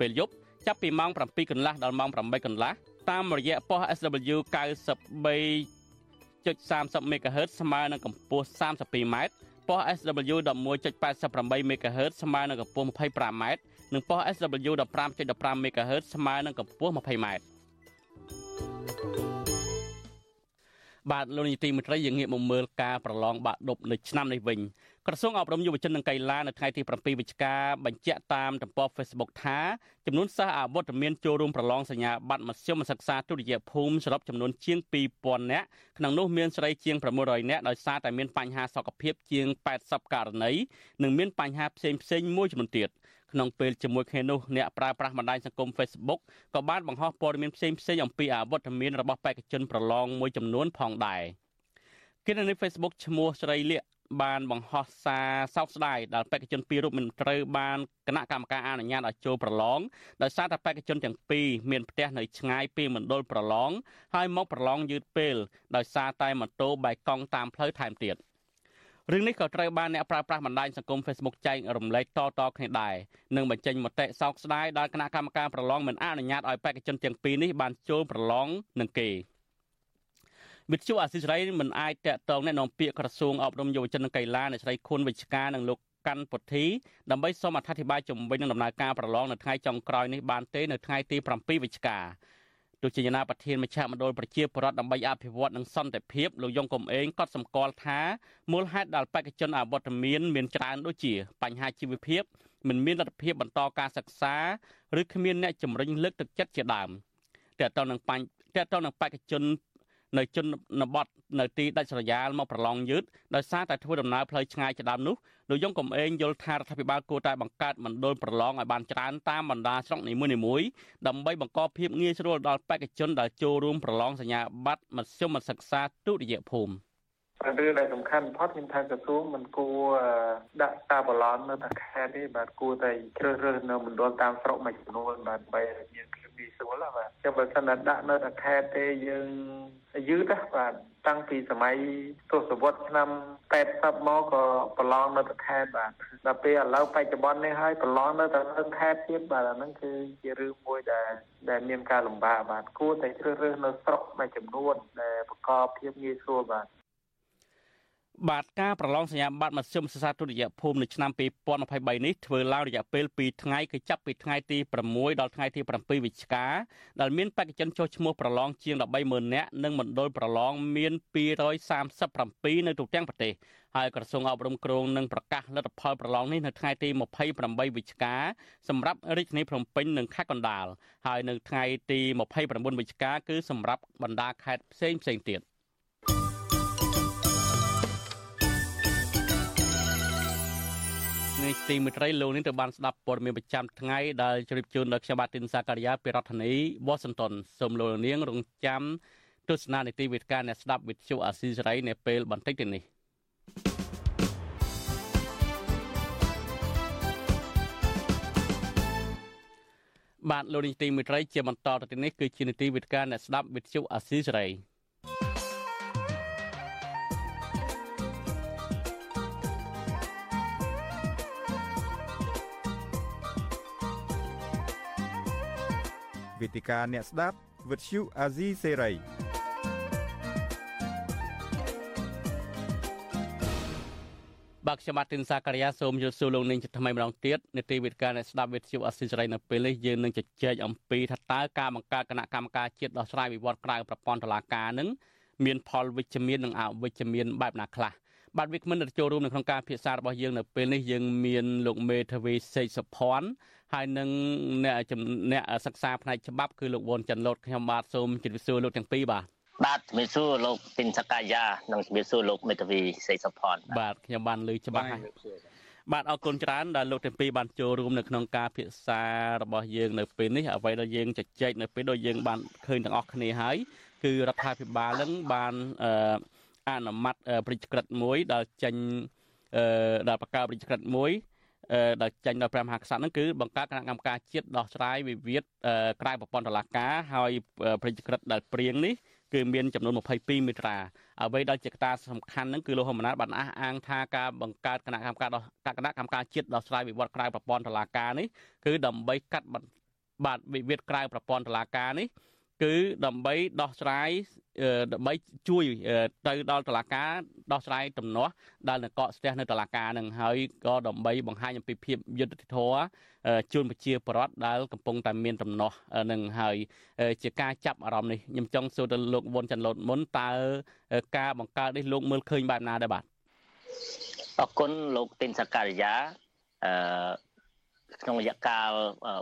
ពេលយប់ចាប់ពីម៉ោង7កន្លះដល់ម៉ោង8កន្លះ តាមរយៈប៉ុស SW 93.30 MHz ស្មើនឹងកម្ពស់ 32m ប៉ុស SW 11.88 MHz ស្មើនឹងកម្ពស់ 25m និងប៉ុស SW 15.15 MHz ស្មើនឹងកម្ពស់ 20m បាទលោកនាយទីមេត្រីយើងងាកមកមើលការប្រឡងបាក់ឌុបនៅឆ្នាំនេះវិញ ក្រសួងអប់រំយុវជននិងកីឡានៅថ្ងៃទី7វិច្ឆិកាបញ្ជាក់តាមទំព័រ Facebook ថាចំនួនសិស្សអវត្តមានចូលរួមប្រឡងសញ្ញាបត្រមធ្យមសិក្សាទុតិយភូមិសរុបចំនួនជាង2000នាក់ក្នុងនោះមានស្រីជាង600នាក់ដោយសារតែមានបញ្ហាសុខភាពជាង80ករណីនិងមានបញ្ហាផ្សេងផ្សេងមួយចំនួនទៀតក្នុងពេលជាមួយគ្នានោះអ្នកប្រើប្រាស់បណ្ដាញសង្គម Facebook ក៏បានបង្ហោះព័ត៌មានផ្សេងផ្សេងអំពីអវត្តមានរបស់បេក្ខជនប្រឡងមួយចំនួនផងដែរគណនី Facebook ឈ្មោះស្រីលៀក បានបង្ហោះសារសោកស្ដាយដែលបេក្ខជនពីររូបមិនត្រូវបានគណៈកម្មការអនុញ្ញាតឲ្យចូលប្រឡងដោយសារតែបេក្ខជនទាំងពីរមានផ្ទះនៅឆ្ងាយពីមណ្ឌលប្រឡងហើយមកប្រឡងយឺតពេលដោយសារតែម៉ូតូបែកកង់តាមផ្លូវថែមទៀតរឿងនេះក៏ត្រូវបានអ្នកប្រើប្រាស់បណ្ដាញសង្គម Facebook ចែករំលែកតៗគ្នាដែរនិងបញ្ចេញមតិសោកស្ដាយដល់គណៈកម្មការប្រឡងមិនអនុញ្ញាតឲ្យបេក្ខជនទាំងពីរនេះបានចូលប្រឡងនឹងគេ។ វិទ្យុអាស៊ីសេរីមិនអាចតាក់ទងแนะនាំពាក្យក្រសួងអប់រំយុវជននិងកីឡាអ្នកស្រីខុនវិជ្ជការនិងលោកកាន់ពុទ្ធីដើម្បីសូមអធិប្បាយជំវិញនឹងដំណើរការប្រឡងនៅថ្ងៃចុងក្រោយនេះបានទេនៅថ្ងៃទី7វិច្ឆិកាទូជានាប្រធានមជ្ឈមណ្ឌលប្រជាពលរដ្ឋដើម្បីអភិវឌ្ឍនិងសន្តិភាពលោកយងកំឯងក៏សម្គាល់ថាមូលហេតុដែលបេក្ខជនអវត្តមានមានច្រើនដូចជាបញ្ហាជីវភាពមិនមានលទ្ធភាពបន្តការសិក្សាឬគ្មានអ្នកជំរុញលើកទឹកចិត្តជាដើមតើតើនឹងបញ្ហាតើតើនឹងបេក្ខជន នៅជនបទនៅទីដាច់ស្រយាលមកប្រឡងយឺតដោយសារតែធ្វើដំណើរផ្លូវឆ្ងាយជាដើមនោះលោកយងកំឯងយល់ថារដ្ឋាភិបាលគួរតែបង្កើតមណ្ឌលប្រឡងឲ្យបានច្រើនតាមបណ្ដាស្រុកនីមួយៗដើម្បីបង្កភាពងាយស្រួលដល់បេក្ខជនដែលចូលរួមប្រឡងសញ្ញាបត្រមធ្យមសិក្សាទុតិយភូមិរឿងដែលសំខាន់បំផុតខ្ញុំថាក្រសួងមិនគួរដាក់តាបឡននៅតែខេត្តទេបាទគួរតែជ្រើសរើសនៅមណ្ឌលតាមស្រុកមួយចំនួនបាទដើម្បីមានភាព ងាយស្រួលបាទចាំបើសិនតែដាក់នៅតែខេត្តទេយើងយឺតណាបាទតាំងពីសម័យទសវត្សរ៍ឆ្នាំ80មកក៏ប្រឡងនៅតែខេត្តបាទដល់ពេលឥឡូវបច្ចុប្បន្ននេះហើយប្រឡងនៅតែនៅខេត្តទៀតបាទអាហ្នឹងគឺជារឿងមួយដែលដែលមានការលំបាកបាទគួរតែជ្រើសរើសនៅស្រុកមួយចំនួនដែលប្រកបភាពងាយស្រួលបាទ បាទការប្រឡងសញ្ញាបត្រមធ្យមសិក្សាទុតិយភូមិនៅឆ្នាំ2023នេះធ្វើឡើងរយៈពេល2ថ្ងៃគឺចាប់ពីថ្ងៃទី6ដល់ថ្ងៃទី7វិច្ឆិកាដែលមានបេក្ខជនចុះឈ្មោះប្រឡងជាង130,000នាក់និងមណ្ឌលប្រឡងមាន237នៅទូទាំងប្រទេសហើយក្រសួងអប់រំគ្រងនឹងប្រកាសលទ្ធផលប្រឡងនេះនៅថ្ងៃទី28វិច្ឆិកាសម្រាប់រាជធានីភ្នំពេញនិងខេត្តកណ្ដាលហើយនៅថ្ងៃទី29វិច្ឆិកាគឺសម្រាប់បណ្ដាខេត្តផ្សេងផ្សេងទៀត នេះទីមេត្រីលោកនេះទៅបានស្ដាប់ព័ត៌មានប្រចាំថ្ងៃដែលជ្រាបជូនដល់ខ្ញុំបាទទីនសាការីយ៉ាពីរដ្ឋធានីវ៉ាស៊ីនតោនសូមលោកនាងរងចាំទស្សនានីតិវិទ្យាអ្នកស្ដាប់វិទ្យុអាស៊ីសេរីនៅពេលបន្តិចទៀតនេះបាទលោកនាងទីមេត្រីជាបន្តទៅនេះគឺជានីតិវិទ្យាអ្នកស្ដាប់វិទ្យុអាស៊ីសេរី វេទិកាអ្នកស្ដាប់វិទ្យុអាស៊ីសេរីបាទខ្ញុំបាទទីនសាករិយាសូមយល់សួរលោកនាងជាថ្មីម្ដងទៀតនេតិវិទ្យាអ្នកស្ដាប់វិទ្យុអាស៊ីសេរីនៅពេលនេះយើងនឹងជជែកអំពីថាតើការបង្កើតគណៈកម្មការជាតិដោះស្រាយវិវត្តក្រៅប្រព័ន្ធតុលាការនឹងមានផលវិជ្ជមាននិងអវិជ្ជមានបែបណាខ្លះបាទវិក្កាមិនចូលរួមនៅក្នុងការពិភាក្សារបស់យើងនៅពេលនេះយើងមានលោកមេធាវីសេកសុភ័ណ្ឌ ហើយនឹងអ្នកអ្នកសិក្សាផ្នែកច្បាប់គឺលោកវ៉ុនច័ន្ទលូតខ្ញុំបាទសូមជម្រាបសួរលោកទាំងពីរបាទបាទជំរាបសួរលោកទីនសកាយានិងជំរាបសួរលោកមេធាវីសេកសុផនបាទខ្ញុំបានលើច្បាស់ហើយបាទអរគុណច្រើនដែលលោកទាំងពីរបានចូលរួមនៅក្នុងការពិសារបស់យើងនៅពេលនេះអ្វីដែលយើងជជែកនៅពេលដូចយើងបានឃើញទាំងអស់គ្នាហើយគឺរដ្ឋាភិបាលនឹងបានអនុម័តប្រតិក្រិតមួយដែលចេញដែលបង្កើតប្រតិក្រិតមួយ ដែលចេញដោយព្រះមហាក្សត្រហ្នឹងគឺបង្កើតគណៈកម្មការជាតិដោះស្រាយវិវាទក្រៅប្រព័ន្ធតុលាការហើយប្រតិក្រិតដែលព្រៀងនេះគឺមានចំនួន22មាត្រាអ្វីដែលជាកត្តាសំខាន់ហ្នឹងគឺលោកហ៊ុនម៉ាណែតបានអះអាងថាការបង្កើតគណៈកម្មការដោះគណៈកម្មការជាតិដោះស្រាយវិវត្តក្រៅប្រព័ន្ធតុលាការនេះគឺដើម្បីកាត់បាទវិវាទក្រៅប្រព័ន្ធតុលាការនេះ គឺដើម្បីដោះស្រាយដើម្បីជួយទៅដល់តុលាការដោះស្រាយទំនាស់ដែលនឹងកកស្ទះនៅតុលាការនឹងហើយក៏ដើម្បីបង្ហាញអំពីភាពយុត្តិធម៌ជូនប្រជាពលរដ្ឋដែលកំពុងតែមានទំនាស់នឹងហើយជាការចាប់អារម្មណ៍នេះខ្ញុំចង់សួរទៅលោកវុនច័ន្ទលូតមុនតើការបង្កើតនេះលោកមើលឃើញបែបណាដែរបាទអរគុណលោកទីនសការីយ៉ាអឺក្នុងរយៈកាល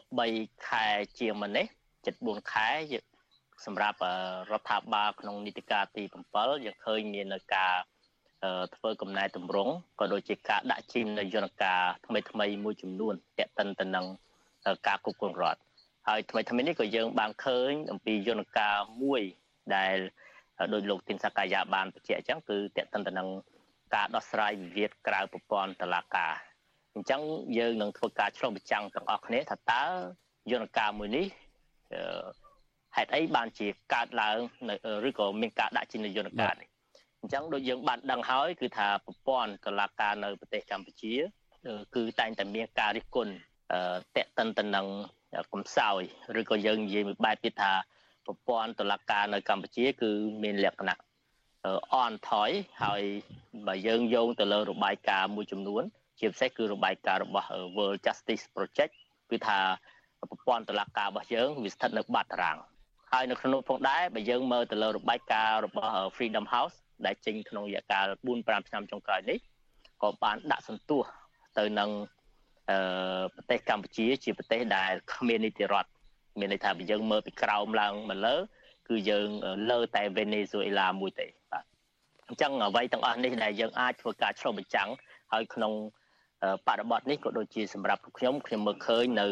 3ខែជាងមុននេះ74ខែ សម្រាប់រដ្ឋាភិបាលក្នុងនីតិកាលទី7យើងឃើញមាននៅការធ្វើកំណែតម្រង់ក៏ដូចជាការដាក់ជីមនៅយន្តការថ្មីថ្មីមួយចំនួនតេតិនទៅនឹងការគ្រប់គ្រងរដ្ឋហើយថ្មីថ្មីនេះក៏យើងបានឃើញអំពីយន្តការមួយដែលដោយលោកទីនសកាយាបានបញ្ជាក់អញ្ចឹងគឺតេតិនទៅនឹងការដោះស្រាយវិវាទក្រៅប្រព័ន្ធតឡាការអញ្ចឹងយើងនឹងធ្វើការឆ្លុះបញ្ចាំងទាំងអស់គ្នាថាតើយន្តការមួយនេះ ហេតុអីបានជាកើតឡើងឬក៏មានការដាក់ចេញនយោបាយនេះអញ្ចឹងដូចយើងបានដឹងហើយគឺថាប្រព័ន្ធតុលាការនៅប្រទេសកម្ពុជា គឺតែងតែមានការរិះគន់តេតិនទៅនឹងកំសោយឬក៏យើងនិយាយមួយបែបទៀតថាប្រព័ន្ធតុលាការនៅកម្ពុជា គឺមានលក្ខណៈអន់ថយហើយបើយើងយោងទៅលើរបាយការណ៍មួយចំនួន ជាពិសេសគឺរបាយការណ៍របស់ World Justice Project គឺថាប្រព័ន្ធតុលាការរបស់យើងវាស្ថិតនៅបាត់តារាង ហើយនៅក្នុងនោះផងដែរបើយើងមើលទៅលើរបាយការណ៍របស់ Freedom House ដែលចេញក្នុងរយៈកាល4-5ឆ្នាំចុងក្រោយនេះក៏បានដាក់សន្ទុះទៅនឹងអឺប្រទេសកម្ពុជាជាប្រទេសដែលគ្មាននីតិរដ្ឋមានន័យថាបើយើងមើលពីក្រោមឡើងមកលើ គឺយើងលើតែវេណេស៊ុយអេឡាមួយទេបាទអញ្ចឹងអ្វីទាំងអស់នេះដែលយើងអាចធ្វើការឆ្លុះបញ្ចាំងហើយក្នុងបរិបទនេះក៏ដូចជាសម្រាប់ខ្ញុំខ្ញុំមើលឃើញនៅ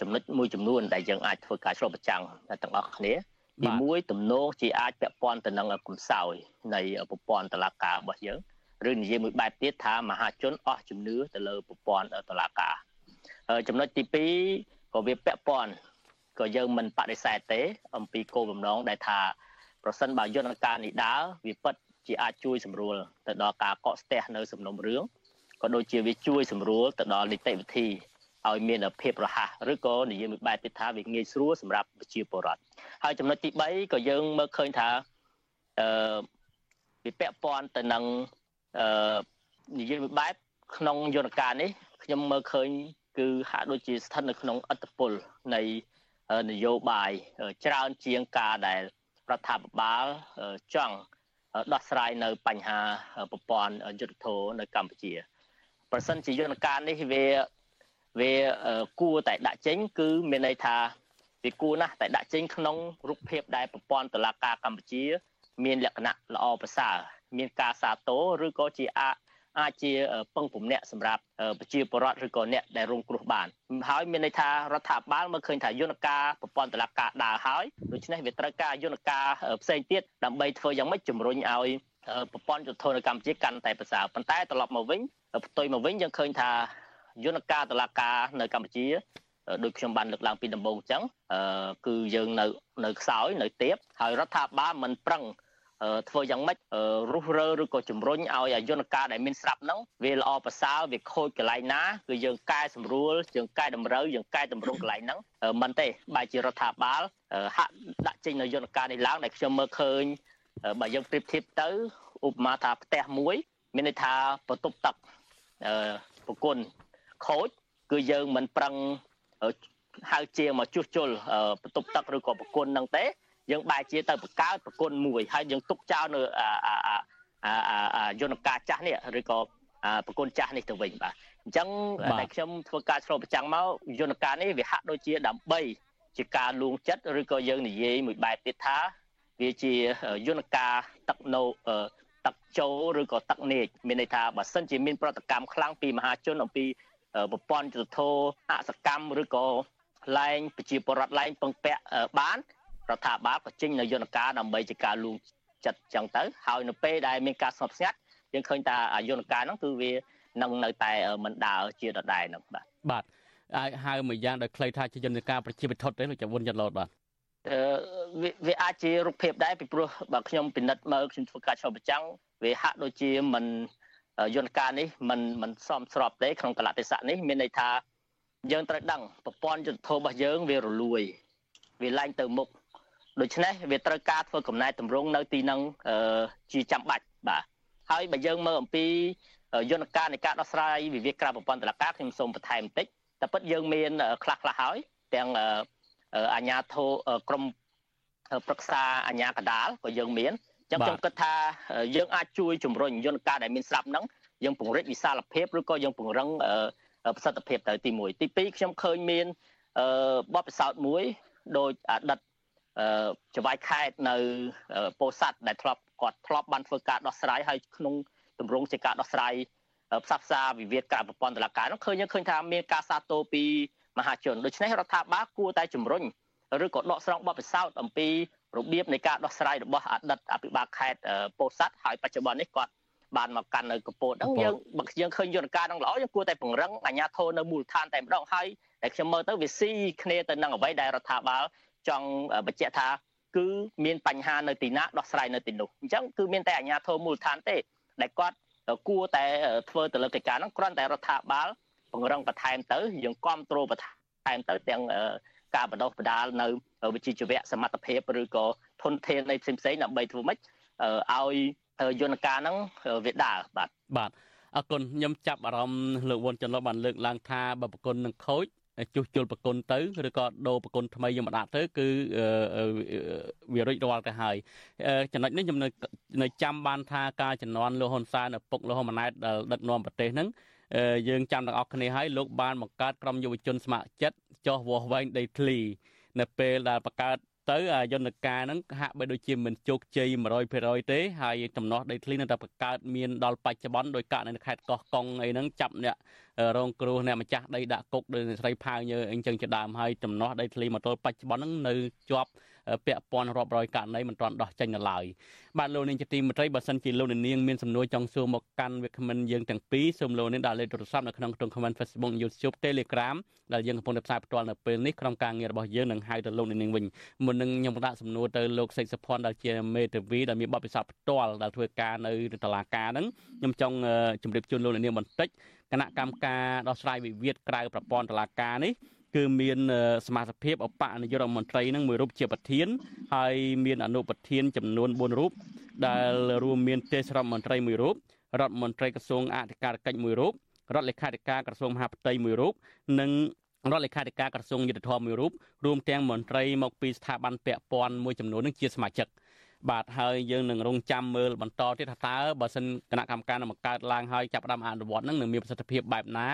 ចំណុចមួយចំនួនដែលយើងអាចធ្វើការឆ្លុះបញ្ចាំងទាំងអស់គ្នាទីមួយទំនោរជាអាចពាក់ព័ន្ធទៅនឹងកំសោយនៃប្រព័ន្ធតឡាការរបស់យើងឬនិយាយមួយបែបទៀតថាមហាជនអស់ជំនឿទៅលើប្រព័ន្ធតឡាការចំណុចទី2ក៏វាពាក់ព័ន្ធក៏យើងមិនបដិសេធទេ អំពីគោលបំណងដែលថាប្រសិនបើយន្តការនេះដើរវាពិតជាអាចជួយសម្រួលទៅដល់ការកកស្ទះនៅសំណុំរឿងក៏ដូចជាវាជួយសម្រួលទៅដល់នីតិវិធី ឲ្យមានភាពរហ័សឬក៏និយាយមួយបែបទៀតថាវាងាយស្រួលសម្រាប់ប្រជាពលរដ្ឋហើយចំណុចទី3ក៏យើងមើលឃើញថាអឺវាពាក់ព័ន្ធទៅនឹងអឺនិយាយមួយបែបក្នុងយន្តការនេះខ្ញុំមើលឃើញគឺហាក់ដូចជាស្ថិតនៅក្នុងអត្តពលនៃនយោបាយច្រើនជាងការដែលរដ្ឋាភិបាលចង់ដោះស្រាយនៅបញ្ហាប្រព័ន្ធយុទ្ធធរនៅកម្ពុជាប្រសិនជាយន្តការនេះវា វាគួរតែដាក់ចេញ គឺមានន័យថាវាគួរណាស់តែដាក់ចេញក្នុងរូបភាពដែលប្រព័ន្ធតុលាការកម្ពុជា មានលក្ខណៈល្អប្រសើរមានការសាទរឬក៏ជាអាចអាចជាពឹងពំនាក់សម្រាប់ប្រជាពលរដ្ឋឬក៏អ្នកដែលរងគ្រោះបានហើយមានន័យថារដ្ឋាភិបាលមើលឃើញថាយន្តការប្រព័ន្ធតុលាការដើរហើយដូច្នេះវាត្រូវការយន្តការផ្សេងទៀតដើម្បីធ្វើយ៉ាងម៉េចជំរុញឲ្យប្រព័ន្ធយុទ្ធនកម្មកម្ពុជាកាន់តែប្រសើរប៉ុន្តែត្រឡប់មកវិញផ្ទុយមកវិញយើងឃើញថា យន្តការតឡាការនៅកម្ពុជាដូចខ្ញុំបានលើកឡើងពីដំបូងអញ្ចឹងគឺយើងនៅនៅខ្សោយនៅទៀបហើយរដ្ឋាភិបាលមិនប្រឹងធ្វើយ៉ាងម៉េចរុះរើឬក៏ជំរុញឲ្យយន្តការដែលមានស្រាប់ហ្នឹងវាល្អប្រសើរវាខូចកន្លែងណាគឺយើងកែសម្រួលយើងកែតម្រូវយើងកែតម្រង់កន្លែងហ្នឹងមិនទេបែរជារដ្ឋាភិបាលហាក់ដាក់ចេញនៅយន្តការនេះឡើងដែលខ្ញុំមើលឃើញបើយើងប្រៀបធៀបទៅឧបមាថាផ្ទះមួយ មានន័យថាបន្ទប់ទឹកអឺប្រគុណ ខូចគឺយើងមិនប្រឹងហៅជាមកជួសជុលបន្ទប់ទឹកឬក៏ប្រគុណហ្នឹងទេយើងបែរជាទៅបង្កើតប្រគុណមួយហើយយើងទុកចោលនៅយន្តការចាស់នេះឬក៏ប្រគុណចាស់នេះទៅវិញបាទអញ្ចឹងតែខ្ញុំធ្វើការឆ្លុះប្រចាំងមកយន្តការនេះវាហាក់ដូចជាដើម្បីជាការលួងចិត្តឬក៏យើងនិយាយមួយបែបទៀតថាវាជាយន្តការទឹកនៅទឹកចូលឬក៏ទឹកនេកមានន័យថាបើសិនជាមានប្រតិកម្មខ្លាំងពីមហាជនអំពី ប្រព័ន្ធយុទ្ធធរអសកម្មឬក៏ឡែងប្រជាពលរដ្ឋឡែងពឹងពាក់បានរដ្ឋាភិបាលក៏ចេញនៅយន្តការដើម្បីជាការលួងចិត្តចឹងទៅហើយនៅពេលដែលមានការស្ងប់ស្ងាត់យើងឃើញថាយន្តការហ្នឹងគឺវានឹងនៅតែមិនដើរជាដដែលហ្នឹងបាទបាទអាចហៅមួយយ៉ាងដោយខ្លីថាជាយន្តការប្រជាពិធទេលោកចវុនយន្តឡូតបាទអឺវាអាចជារូបភាពដែរពីព្រោះបើខ្ញុំពិនិត្យមើលខ្ញុំធ្វើការឆ្លុះបញ្ចាំងវាហាក់ដូចជាមិន យន្តការនេះมันมันសមស្របទេក្នុងកលៈទេសៈនេះមានន័យថាយើងត្រូវដឹងប្រព័ន្ធយុទ្ធធម៌របស់យើងវារលួយវាឡើងទៅមុខដូច្នេះវាត្រូវការធ្វើកំណែតម្រង់នៅទីនឹងជាចាំបាច់បាទហើយបើយើងមើលអំពីយន្តការនៃការដោះស្រាយវិវាទក្រៅប្រព័ន្ធតុលាការខ្ញុំសូមបន្ថែមបន្តិចតែពិតយើងមានខ្លះខ្លះហើយទាំងអាជ្ញាធរក្រមប្រឹក្សាអាជ្ញាកដាលក៏យើងមាន ចឹងខ្ញុំគិតថាយើងអាចជួយជំរុញយន្តការដែលមានស្រាប់ហ្នឹងយើងពង្រីកវិសាលភាពឬក៏យើងពង្រឹងប្រសិទ្ធភាពទៅទី1ទី2ខ្ញុំឃើញមានបទពិសោធន៍មួយដោយអតីតចវាយខេតនៅពោធិ៍សាត់ដែលធ្លាប់គាត់ធ្លាប់បានធ្វើការដោះស្រាយហើយក្នុងទម្រង់ជាការដោះស្រាយផ្សះផ្សាវិវាទការប្រព័ន្ធតុលាការនោះឃើញឃើញថាមានការសាទរពីមហាជនដូច្នេះរដ្ឋាភិបាលគួរតែជំរុញឬក៏ដកស្រង់បទពិសោធន៍អំពី របៀបនៃការដោះស្រាយរបស់អតីតអភិបាលខេត្តពោធិ៍សាត់ហើយបច្ចុប្បន្ននេះគាត់បានមកកាន់នៅកពតហ្នឹងយើងបើយើងឃើញយន្តការហ្នឹងល្អយើងគួរតែពង្រឹងអាជ្ញាធរនៅមូលដ្ឋានតែម្ដងហើយតែខ្ញុំមើលទៅវាស៊ីគ្នាទៅនឹងអ្វីដែលរដ្ឋាភិបាលចង់បញ្ជាក់ថាគឺមានបញ្ហានៅទីណាដោះស្រាយនៅទីនោះអញ្ចឹងគឺមានតែអាជ្ញាធរមូលដ្ឋានទេដែលគាត់គួរតែធ្វើទៅលើកិច្ចការហ្នឹងគ្រាន់តែរដ្ឋាភិបាលពង្រឹងបន្ថែមទៅយើងគ្រប់គ្រងបន្ថែមទៅទាំង ការបណ្ដុះបណ្ដាលនៅវិជ្ជាជីវៈសមត្ថភាពឬក៏ធនធាននៃផ្សេងផ្សេងដើម្បីធ្វើម៉េចឲ្យយន្តការហ្នឹងវាដើរបាទបាទអរគុណខ្ញុំចាប់អារម្មណ៍លោកវុនចន្ទលបានលើកឡើងថាបើប្រគុណនឹងខូចជួសជុលប្រគុណទៅឬក៏ដូរប្រគុណថ្មីយកមកដាក់ទៅគឺវារួចរាល់ទៅហើយចំណុចនេះខ្ញុំនៅចាំបានថាការជំនាន់លោកហ៊ុនសែនឪពុកលោកហ៊ុនម៉ាណែតដែលដឹកនាំប្រទេសហ្នឹង យើងចាំទាំងអស់គ្នាហើយលោកបានបង្កើតក្រុមយុវជនស្ម័គ្រចិត្តចោះវាស់វែងដីធ្លីនៅពេលដែលបង្កើតទៅយន្តការហ្នឹងហាក់បីដូចជាមិនជោគជ័យ100%ទេហើយចំណោះដីធ្លីនៅតែបង្កើតមានដល់បច្ចុប្បន្នដោយករណីខេត្តកោះកុងអីហ្នឹងចាប់អ្នករងគ្រោះអ្នកម្ចាស់ដីដាក់គុកដោយស្រីផាវញើអីចឹងជាដើមហើយចំណោះដីធ្លីមកទល់បច្ចុប្បន្នហ្នឹងនៅជាប់ ពាក់ព័ន្ធរាប់រយករណីមិនទាន់ដោះចេញនៅឡើយបាទលោកនាងជាទីមេត្រីបើសិនជាលោកនាងមានសំណួរចង់សួរមកកាន់វាគ្មិនយើងទាំងពីរសូមលោកនាងដាក់លេខទូរស័ព្ទនៅក្នុងក្រុម comment Facebook YouTube Telegram ដែលយើងកំពុងតែផ្សាយផ្ទាល់នៅពេលនេះក្រុមការងាររបស់យើងនឹងហៅទៅលោកនាងវិញមុននឹងខ្ញុំដាក់សំណួរទៅលោកសេកសុភ័ណ្ឌដែលជាមេធាវីដែលមានបទពិសោធន៍ផ្ទាល់ដែលធ្វើការនៅតុលាការហ្នឹងខ្ញុំចង់ជម្រាបជូនលោកនាងបន្តិចគណៈកម្មការដោះស្រាយវិវាទក្រៅប្រព័ន្ធតុលាការនេះ គឺមានសមាជិកភាពអបនាយករដ្ឋមន្ត្រីនឹងមួយរូបជាប្រធានហើយមានអនុប្រធានចំនួន4រូបដែលរួមមានទេសរដ្ឋមន្ត្រីមួយរូបរដ្ឋមន្ត្រីក្រសួងអធិការកិច្ចមួយរូបរដ្ឋលេខាធិការក្រសួងមហាផ្ទៃមួយរូបនិងរដ្ឋលេខាធិការក្រសួងយុទ្ធភ័ពមួយរូបរួមទាំងមន្ត្រីមកពីស្ថាប័នពាក់ព័ន្ធមួយចំនួននឹងជាសមាជិក បាទហើយយើងនឹងរងចាំមើលបន្តទៀតថាតើបើសិនគណៈកម្មការនឹងបង្កើតឡើងហើយចាប់ផ្ដើមអនុវត្តនឹងនឹងមានប្រសិទ្ធភាពបែបណា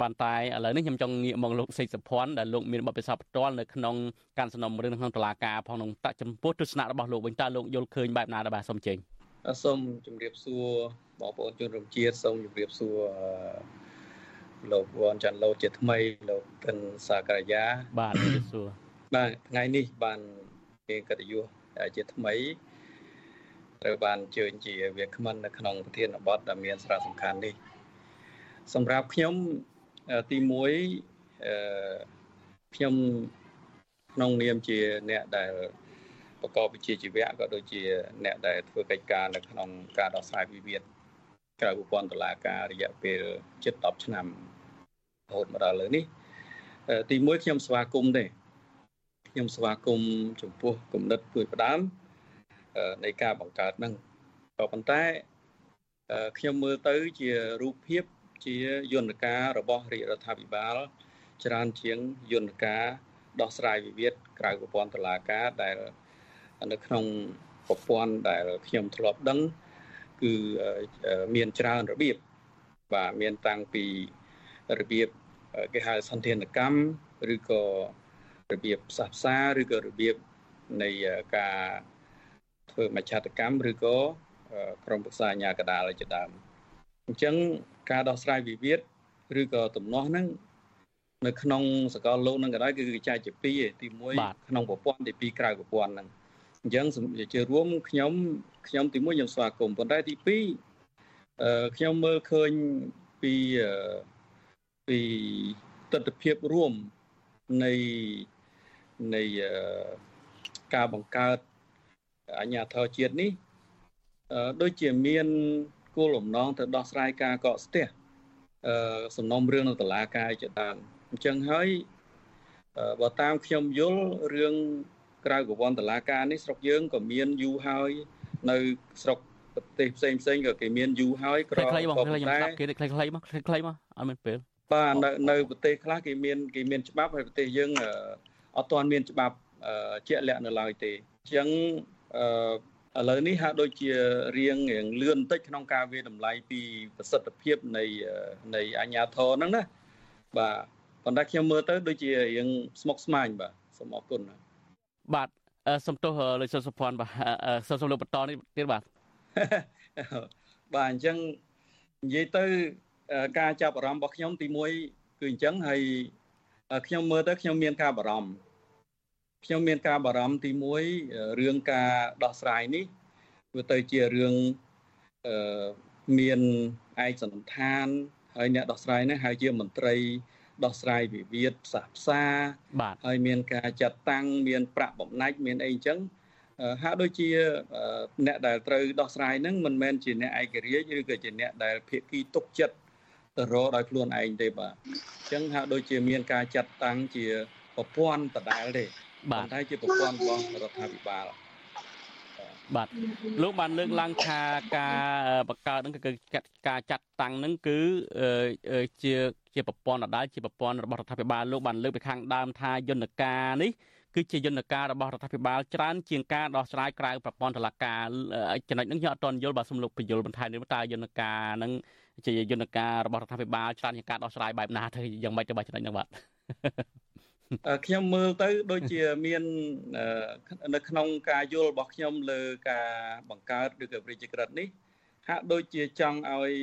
បានតែឥឡូវនេះខ្ញុំចង់ងាកមកលោកសេកសុភ័ណ្ឌដែលលោកមានបទពិសោធន៍ផ្ទាល់នៅក្នុងការសំណុំរឿងក្នុងតុលាការផងក្នុងតចំពោះទស្សនៈរបស់លោកវិញតើលោកយល់ឃើញបែបណាដែរបាទសូមជើញសូមជម្រាបសួរបងប្អូនជនរួមជាតិសូមជម្រាបសួរលោកវ៉ាន់ចាន់ឡូជាថ្មីលោកកិនសាករយាបាទជម្រាបសួរបាទថ្ងៃនេះបានគេកិត្តិយស ជាថ្មីត្រូវបានអញ្ជើញជាវាគ្មិននៅក្នុងប្រធានបទដែលមានសារៈសំខាន់នេះសម្រាប់ខ្ញុំទី1អឺខ្ញុំក្នុងនាមជាអ្នកដែលប្រកបវិជ្ជាជីវៈក៏ដូចជាអ្នកដែលធ្វើកិច្ចការនៅក្នុងការដោះស្រាយវិវាទក្រៅប្រព័ន្ធតុលាការរយៈពេលជិត10ឆ្នាំរហូតមកដល់លើនេះទី1ខ្ញុំស្វាគមន៍ទេ ខ្ញុំស្វាគមន៍ចំពោះគំនិតទួយផ្ដើមនៃការបង្កើតហ្នឹងក៏ប៉ុន្តែខ្ញុំមើលទៅជារូបភាពជាយន្តការរបស់រាជរដ្ឋាភិបាល ច្រើនជាងយន្តការដោះស្រាយវិវាទក្រៅប្រព័ន្ធតុលាការដែលនៅក្នុងប្រព័ន្ធដែលខ្ញុំធ្លាប់ដឹង គឺមានច្រើនរបៀបបាទមានតាំងពីរបៀបគេហៅសន្តានកម្មឬក៏ របៀបផ្សះផ្សាឬក៏របៀបនៃការធ្វើមជ្ឈត្តកម្មឬក៏ក្រុមប្រឹក្សាអាជ្ញាកណ្ដាលជាដើមអញ្ចឹងការដោះស្រាយវិវាទឬក៏ទំនាស់ហ្នឹងនៅក្នុងសកលលោកនឹងក៏ដោយគឺចែកជាពីរទី1ក្នុងប្រព័ន្ធទី2ក្រៅប្រព័ន្ធហ្នឹងអញ្ចឹងជារួមខ្ញុំខ្ញុំទី1ខ្ញុំស្វាគមន៍ប៉ុន្តែទី2អឺខ្ញុំមើលឃើញពីពីទស្សនវិជ្ជារួមនៃ នៃការបង្កើតអាជ្ញាធរជាតិនេះដូចជាមានគោលបំណងទៅដោះស្រាយការកកស្ទះអឺសំណុំរឿងនៅតុលាការជាដើមអញ្ចឹងហើយបើតាមខ្ញុំយល់រឿងក្រៅប្រព័ន្ធតុលាការនេះស្រុកយើងក៏មានយូរហើយ នៅស្រុកប្រទេសផ្សេងផ្សេងក៏គេមានយូរហើយក្រខ្លីៗមកខ្លីខ្ញុំស្ដាប់គេខ្លីៗមកខ្លីៗមកអត់មានពេលបាទនៅនៅប្រទេសខ្លះគេមានគេមានច្បាប់ហើយប្រទេសយើងអ ត់ទាន់មានច្បាប់ជាក់លាក់នៅឡើយទេអញ្ចឹងអឺឥឡូវនេះហាក់ដូចជារៀងរៀងលឿនបន្តិចក្នុងការវាតម្លៃពីប្រសិទ្ធភាពនៃនៃអាញាធរហ្នឹងណាបាទប៉ុន្តែខ្ញុំមើលទៅដូចជារៀងស្មុគស្មាញបាទសូមអរគុណបាទសំទោសលោកសុសុភ័ណ្ឌបាទសូមសូមលោកបន្តនេះទៀតបាទបាទអញ្ចឹងនិយាយទៅការចាប់អារម្មណ៍របស់ខ្ញុំទី1គឺអញ្ចឹងហើយ ខ្ញុំមើលទៅខ្ញុំមានការបារម្ភខ្ញុំមានការបារម្ភទី1រឿងការដោះស្រាយនេះវាទៅជារឿងអឺមានឯកសន្តានហើយអ្នកដោះស្រាយនេះហើយជាមន្ត្រីដោះស្រាយវិវាទផ្សះផ្សាហើយមានការចាត់តាំងមានប្រាក់បំណាច់មានអីអញ្ចឹងហាក់ដូចជាអ្នកដែលត្រូវដោះស្រាយហ្នឹងមិនមែនជាអ្នកឯករាជ្យឬក៏ជាអ្នកដែលភាគីទុកចិត្ត ទៅរកដោយខ្លួនឯងទេបាទអញ្ចឹងហាក់ដូចជាមានការចាត់តាំងជាប្រព័ន្ធដដែលទេបាទតែជាប្រព័ន្ធរបស់រដ្ឋាភិបាលបាទលោកបានលើកឡើងថាការបង្កើតហ្នឹងគឺការចាត់តាំងហ្នឹងគឺជាជាប្រព័ន្ធដដែលជាប្រព័ន្ធរបស់រដ្ឋាភិបាលលោកបានលើកពីខាងដើមថាយន្តការនេះគឺជាយន្តការរបស់រដ្ឋាភិបាលច្រើនជាងការដោះស្រាយក្រៅប្រព័ន្ធតុលាការចំណុចហ្នឹងខ្ញុំអត់ទាន់យល់បាទសូមលោកបញ្យល់បន្ថែមនេះតើយន្តការហ្នឹង ជាយន្តការរបស់រដ្ឋាភិបាលច្រើនជាងការដោះស្រាយបែបណាទៅយ៉ាងម៉េចទៅបាទចំណុចហ្នឹងបាទខ្ញុំមើលទៅដូចជាមាននៅក្នុងការយល់របស់ខ្ញុំលើការបង្កើតឬក៏វិជ្ជាក្រិតនេះហាក់ដូចជាចង់ឲ្យ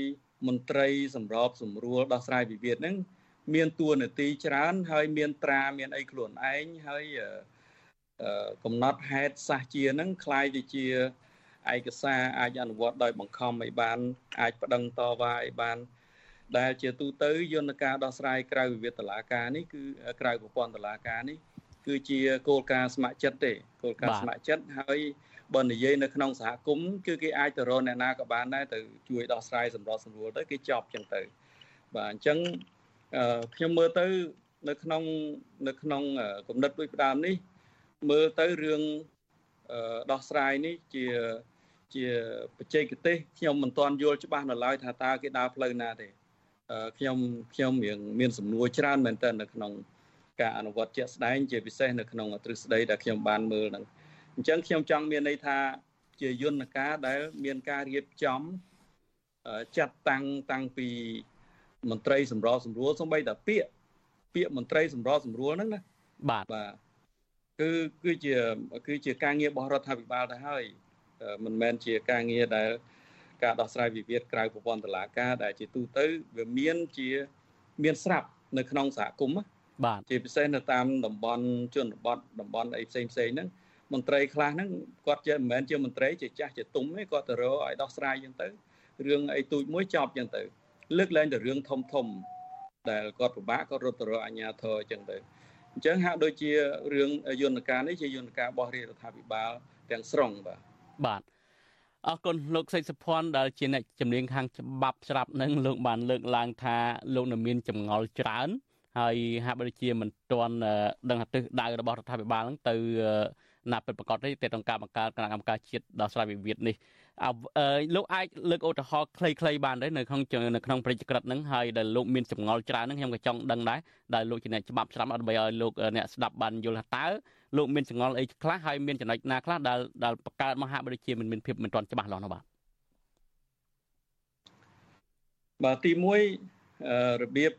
មន្ត្រីសម្របសម្រួលដោះស្រាយវិវាទហ្នឹងមានតួនាទីច្រើន ហើយមានត្រាមានអីខ្លួនឯងហើយកំណត់ហេតុសាសជាហ្នឹងคล้ายទៅជា ឯកសារអាចអនុវត្តដោយបង្ខំឲ្យបាន អាចប្តឹងតវ៉ាឲ្យបាន ដែលជាទូទៅយន្តការដោះស្រាយក្រៅវិវាទតុលាការនេះគឺក្រៅប្រព័ន្ធតុលាការនេះគឺជាគោលការណ៍ស្ម័គ្រចិត្តទេគោលការណ៍ស្ម័គ្រចិត្តហើយបើនិយាយនៅក្នុងសហគមន៍គឺគេអាចទៅរកអ្នកណាក៏បានដែរទៅជួយដោះស្រាយសម្របសម្រួលទៅគេចប់ចឹងទៅបាទអញ្ចឹងខ្ញុំមើលទៅនៅក្នុងនៅក្នុងគំនិតដូចផ្ដើមនេះមើលទៅរឿងដោះស្រាយនេះជា ជាបច្ចេកទេសខ្ញុំមិនទាន់យល់ច្បាស់នៅឡើយថាតើគេដើរផ្លូវណាទេខ្ញុំខ្ញុំរៀងមានសំណួរច្រើនមែនទែននៅក្នុងការអនុវត្តជាក់ស្ដែងជាពិសេសនៅក្នុងទ្រឹស្ដីដែលខ្ញុំបានមើលហ្នឹងអញ្ចឹងខ្ញុំចង់មានន័យថាជាយន្តការដែលមានការរៀបចំចាត់តាំងតាំងពីមន្ត្រីសម្របសម្រួលសំបីតាពាក្យពាក្យមន្ត្រីសម្របសម្រួលហ្នឹងណាបាទបាទគឺគឺជាគឺជាការងាររបស់រដ្ឋាភិបាលទៅហើយ មិនមែនជាការងារដែលការដោះស្រាយវិវាទក្រៅប្រព័ន្ធតុលាការដែលជាទូទៅវាមានជាមានស្រាប់នៅក្នុងសហគមន៍បាទជាពិសេសនៅតាមតំបន់ជនបទតំបន់អីផ្សេងផ្សេងហ្នឹងមន្ត្រីខ្លះហ្នឹងគាត់ជាមិនមែនជាមន្ត្រីជាចាស់ជាទុំទេគាត់ទៅរកឲ្យដោះស្រាយអញ្ចឹងទៅរឿងអីទូចមួយចប់អញ្ចឹងទៅ លើកលែងតែរឿងធំធំ ដែលគាត់ពិបាកគាត់រត់ទៅរកអាជ្ញាធរអញ្ចឹងទៅអអញ្ចឹងហាក់ដូចជារឿងយន្តការនេះជាយន្តការរបស់រាជរដ្ឋាភិបាលទាំងស្រុងបាទ បាទអរគុណលោកសេចសុភ័ណ្ឌដែលជាអ្នកជំនាញខាងច្បាប់ស្រាប់នឹងលោកបានលើកឡើងថាលោកនៅមានចម្ងល់ច្រើន ហើយហាក់បីជាមិនទាន់ដឹងទិសដៅរបស់រដ្ឋាភិបាលហ្នឹងទៅណាពិតប្រកបទេទៅក្នុងការបង្កើតគណៈកម្មការជាតិដោះស្រាយវិវាទនេះលោកអាចលើកឧទាហរណ៍ខ្លីៗបានទេនៅក្នុងនៅក្នុងប្រជាក្រិតហ្នឹងហើយដែលលោកមានចម្ងល់ច្រើនហ្នឹងខ្ញុំក៏ចង់ដឹងដែរដែលលោកជាអ្នកច្បាប់ស្រាប់ដើម្បីឲ្យលោកអ្នកស្ដាប់បានយល់ថាតើ លោកមានចម្ងល់អីខ្លះហើយមានចំណុចណាខ្លះដែលដែលបង្កើតមហាបរិជាមិនមានភាពមិនទាន់ច្បាស់លាស់នោះបាទបាទទី1របៀប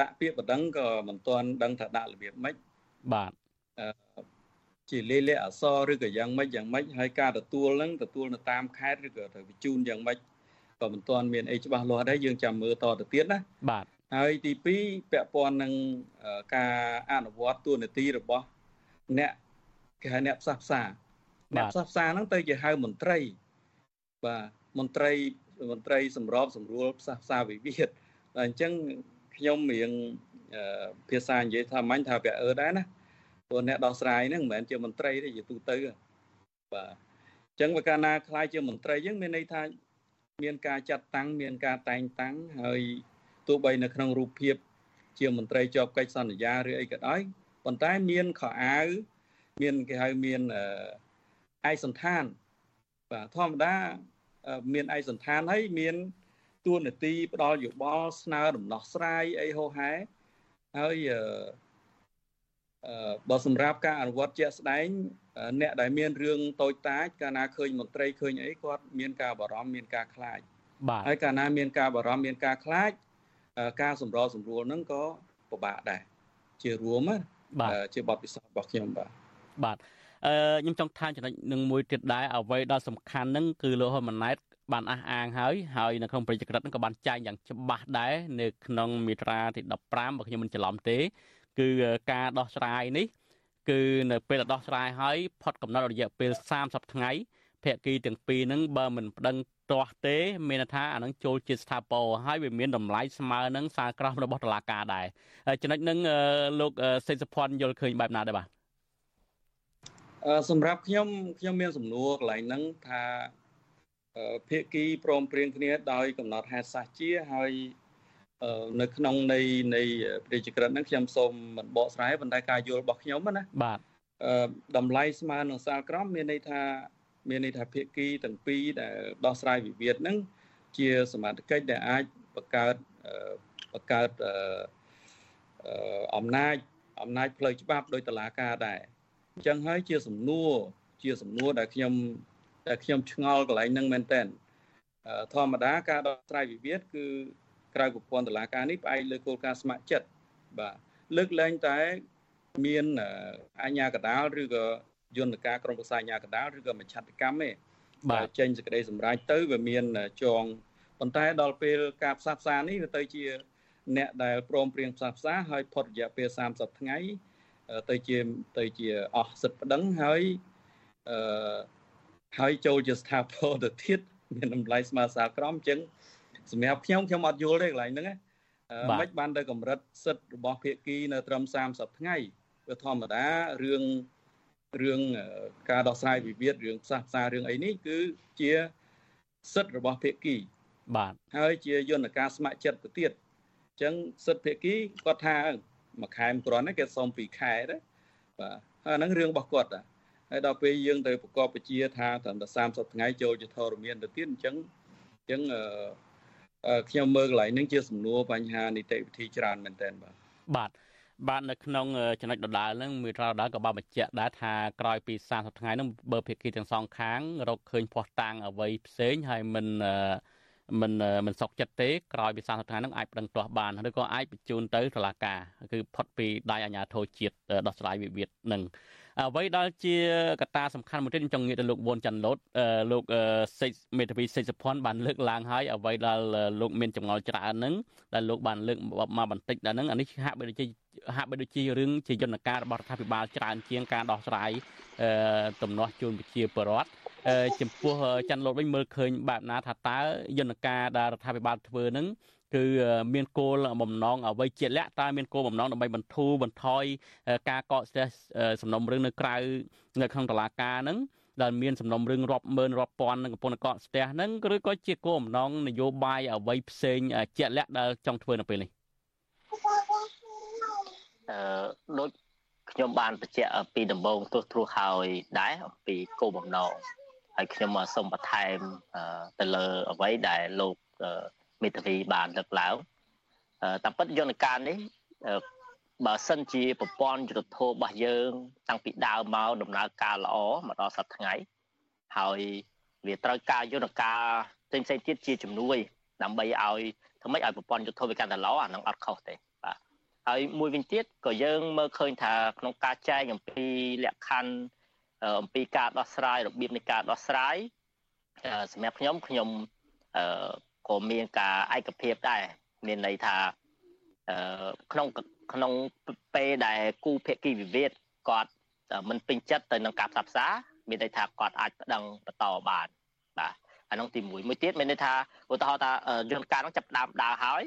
ដាក់ពាក្យបណ្ដឹងក៏មិនទាន់ដឹងថាដាក់របៀបម៉េចបាទជាលេខលេខអសរឬក៏យ៉ាងម៉េចយ៉ាងម៉េចហើយការទទួលហ្នឹងទទួលនៅតាមខេត្តឬក៏ទៅបញ្ជូនយ៉ាងម៉េចក៏មិនទាន់មានអីច្បាស់លាស់ដែរយើងចាំមើលតទៅទៀតណាបាទហើយទី2ពាក់ព័ន្ធនឹងការអនុវត្តទួលនីតិរបស់ អ្នកគេហៅអ្នកផ្សះផ្សាអ្នកផ្សះផ្សាហ្នឹងទៅជាហៅមន្ត្រីបាទមន្ត្រីមន្ត្រីសម្របសម្រួលផ្សះផ្សាវិវាទតែអញ្ចឹងខ្ញុំរៀងភាសានិយាយថាមាញ់ថាពាក់អឺដែរណាព្រោះអ្នកដោះស្រាយហ្នឹងមិនមែនជាមន្ត្រីទេជាទូទៅបាទអញ្ចឹងបើកាលណាខ្លាយជាមន្ត្រីអញ្ចឹងមានន័យថាមានការចាត់តាំងមានការតែងតាំងហើយទោះបីនៅក្នុងរូបភាព ជាមន្ត្រីជាប់កិច្ចសន្យាឬអីក៏ដោយ ប៉ុន្តែមានខោអាវមានគេហៅមានឯកសន្តានបាទធម្មតាមានឯកសន្តានហើយមានទួនាទីផ្ដល់យោបល់ស្នើដំណោះស្រាយអីហោហែហើយបើសម្រាប់ការអនុវត្តជាក់ស្ដែងអ្នកដែលមានរឿងតូចតាចកាលណាឃើញមន្ត្រីឃើញអីគាត់មានការបារម្ភមានការខ្លាចបាទហើយកាលណាមានការបារម្ភមានការខ្លាចការសម្របសម្រួលហ្នឹងក៏ពិបាកដែរជារួម ជាបទពិសោធន៍របស់ខ្ញុំបាទបាទអឺខ្ញុំចង់ថាចំណុចនឹងមួយទៀតដែរអ្វីដែលសំខាន់ហ្នឹងគឺលោកហ៊ុនម៉ាណែតបានអះអាងហើយហើយនៅក្នុងប្រជាក្រិតហ្នឹងក៏បានចែងយ៉ាងច្បាស់ដែរនៅក្នុងមាត្រាទី15បើខ្ញុំមិនច្រឡំទេ គឺការដោះស្រាយនេះ គឺនៅពេលដោះស្រាយហើយផុតកំណត់រយៈពេល30ថ្ងៃ ភាគីទាំងពីរហ្នឹងបើមិនប្តឹងទាស់ទេមានថាអានឹងចូលជាស្ថាពរហើយវាមានតម្លៃស្មើនឹងសារក្រមរបស់តុលាការដែរចំណុចហ្នឹងលោកសេចសុភ័ណ្ឌយល់ឃើញបែបណាដែរបាទសម្រាប់ខ្ញុំខ្ញុំមានសំណួរកន្លែងហ្នឹងថាភាគីព្រមព្រៀងគ្នាដោយកំណត់ហេតុសាស្ត្រជាហើយនៅក្នុងនៃនៃប្រជាក្រិតហ្នឹងខ្ញុំសូមមិនបកស្រាយប៉ុន្តែការយល់របស់ខ្ញុំណាបាទតម្លៃស្មើនឹងសាលក្រមមានន័យថា មានន័យថាភាគីទាំងពីរដែលដោះស្រាយវិវាទហ្នឹងជាសមត្ថកិច្ចដែលអាចបង្កើតបង្កើតអំណាចអំណាចផ្លូវច្បាប់ដោយតុលាការដែរអញ្ចឹងហើយជាសំណួរជាសំណួរដែលខ្ញុំតែខ្ញុំឆ្ងល់កន្លែងហ្នឹងមែនតើធម្មតាការដោះស្រាយវិវាទគឺក្រៅប្រព័ន្ធតុលាការនេះផ្អែកលើគោលការណ៍ស្ម័គ្រចិត្តបាទលើកលែងតែមានអាជ្ញាកដាលឬក៏ យន្តការក្រមប្រសាអាជ្ញាកដាលឬក៏មជ្ឈត្តកម្មទេបាទចេញសេចក្តីសម្រេចទៅវាមានចងប៉ុន្តែដល់ពេលការផ្សះផ្សានេះវាទៅជាអ្នកដែលព្រមព្រៀងផ្សះផ្សាហើយផុតរយៈពេល30ថ្ងៃទៅជាទៅជាអស់សិទ្ធិប្តឹងហើយអឺហើយចូលជាស្ថាពរទៅទៀតមានតម្លៃស្មើសាលក្រមអញ្ចឹងសម្រាប់ខ្ញុំខ្ញុំអត់យល់ទេកន្លែងហ្នឹងណាមិនបានទៅកម្រិតសិទ្ធិរបស់ភាគីនៅត្រឹម30ថ្ងៃវាធម្មតារឿង រឿងការដោះស្រាយវិវាទរឿងផ្សះផ្សារឿងអីនេះគឺជាសិទ្ធិរបស់ភាគីបាទហើយជាយន្តការស្ម័គ្រចិត្តទៅទៀតអញ្ចឹងសិទ្ធិភាគីគាត់ថាមួយខែមិនគ្រាន់ទេគេសុំ2ខែទេបាទហើយហ្នឹងរឿងរបស់គាត់តាហើយដល់ពេលយើងទៅប្រកបពជាថាត្រឹមតែ30ថ្ងៃចូលជាធរមានទៅទៀតអញ្ចឹងអញ្ចឹងខ្ញុំមើលកន្លែងនេះជាសំណួរបញ្ហានីតិវិធីច្រើនមែនទែនបាទបាទ បាទនៅក្នុងចំណុចដដាលហ្នឹងមេត្រាដដាលក៏បានបញ្ជាក់ដែរថាក្រោយពី30ថ្ងៃហ្នឹងបើភាគីទាំងសងខាង រកឃើញភ័ស្តុតាងអ្វីផ្សេងហើយមិនមិនមិនសុខចិត្តទេក្រោយពី30ថ្ងៃហ្នឹងអាចប្តឹងទាស់បានឬក៏អាចបញ្ជូនទៅតុលាការគឺផុតពីដៃអាជ្ញាធរជាតិដោះស្រាយវិវាទហ្នឹង អ្វីដែលជាកត្តាសំខាន់មួយទៀតខ្ញុំចង់ងាកទៅលោកវ៉ុនចាន់ឡូតលោកសេចមេធាវីសេចសុភ័ណ្ឌបានលើកឡើងហើយអ្វីដែលលោកមានចម្ងល់ច្រើនហ្នឹងដែលលោកបានលើកមកបន្តិចដល់ហ្នឹងអានេះហាក់បីដូចជាហាក់បីដូចជារឿងជាយន្តការរបស់រដ្ឋាភិបាលច្រើនជាងការដោះស្រាយទំនាស់ជូនប្រជាពលរដ្ឋចំពោះច័ន្ទលូតវិញមើលឃើញបែបណាថាតើយន្តការដែលរដ្ឋាភិបាលធ្វើនឹង គឺមានគោលបំណងអ្វីជាលក្ខតើមានគោលបំណងដើម្បីបន្ធូរបន្ថយការកកស្ទះសំណុំរឿងនៅក្រៅនៅក្នុងតុលាការហ្នឹងដែលមានសំណុំរឿងរាប់ម៉ឺនរាប់ពាន់នឹងកំពុងកកស្ទះហ្នឹងឬក៏ជាគោលបំណងនយោបាយអ្វីផ្សេងជាក់លាក់ដែលចង់ធ្វើនៅពេលនេះអឺដូចខ្ញុំបានបញ្ជាក់ពីដំបូងទោះទ្រោះហើយដែរអំពីគោលបំណងហើយខ្ញុំសូមបន្ថែមទៅលើអ្វីដែលលោក មេធាវីបានលើកឡើងតាមពិតយន្តការនេះបើសិនជាប្រព័ន្ធយុទ្ធធម៌របស់យើងតាំងពីដើមមកដំណើរការល្អមកដល់សប្តាហ៍ថ្ងៃហើយវាត្រូវការយន្តការផ្សេងផ្សេងទៀតជាជំនួយដើម្បីឲ្យធ្វើម៉េចឲ្យប្រព័ន្ធយុទ្ធធម៌វាកាន់តែល្អអានឹងអត់ខុសទេបាទហើយមួយវិញទៀតក៏យើងមើលឃើញថាក្នុងការចែកអំពីលក្ខខណ្ឌអំពីការដោះស្រាយរបៀបនៃការដោះស្រាយសម្រាប់ខ្ញុំខ្ញុំ ក៏មានការឯកភាពដែរមានន័យថាក្នុងក្នុងពេលដែលគូភាគីវិវាទគាត់មិនពេញចិត្តទៅនឹងការផ្សះផ្សាមានន័យថាគាត់អាចប្តឹងបន្តបានបាទអានោះទី1មួយទៀតមានន័យថាឧទាហរណ៍ថាយន្តការនោះចាប់ដើមដើរហើយ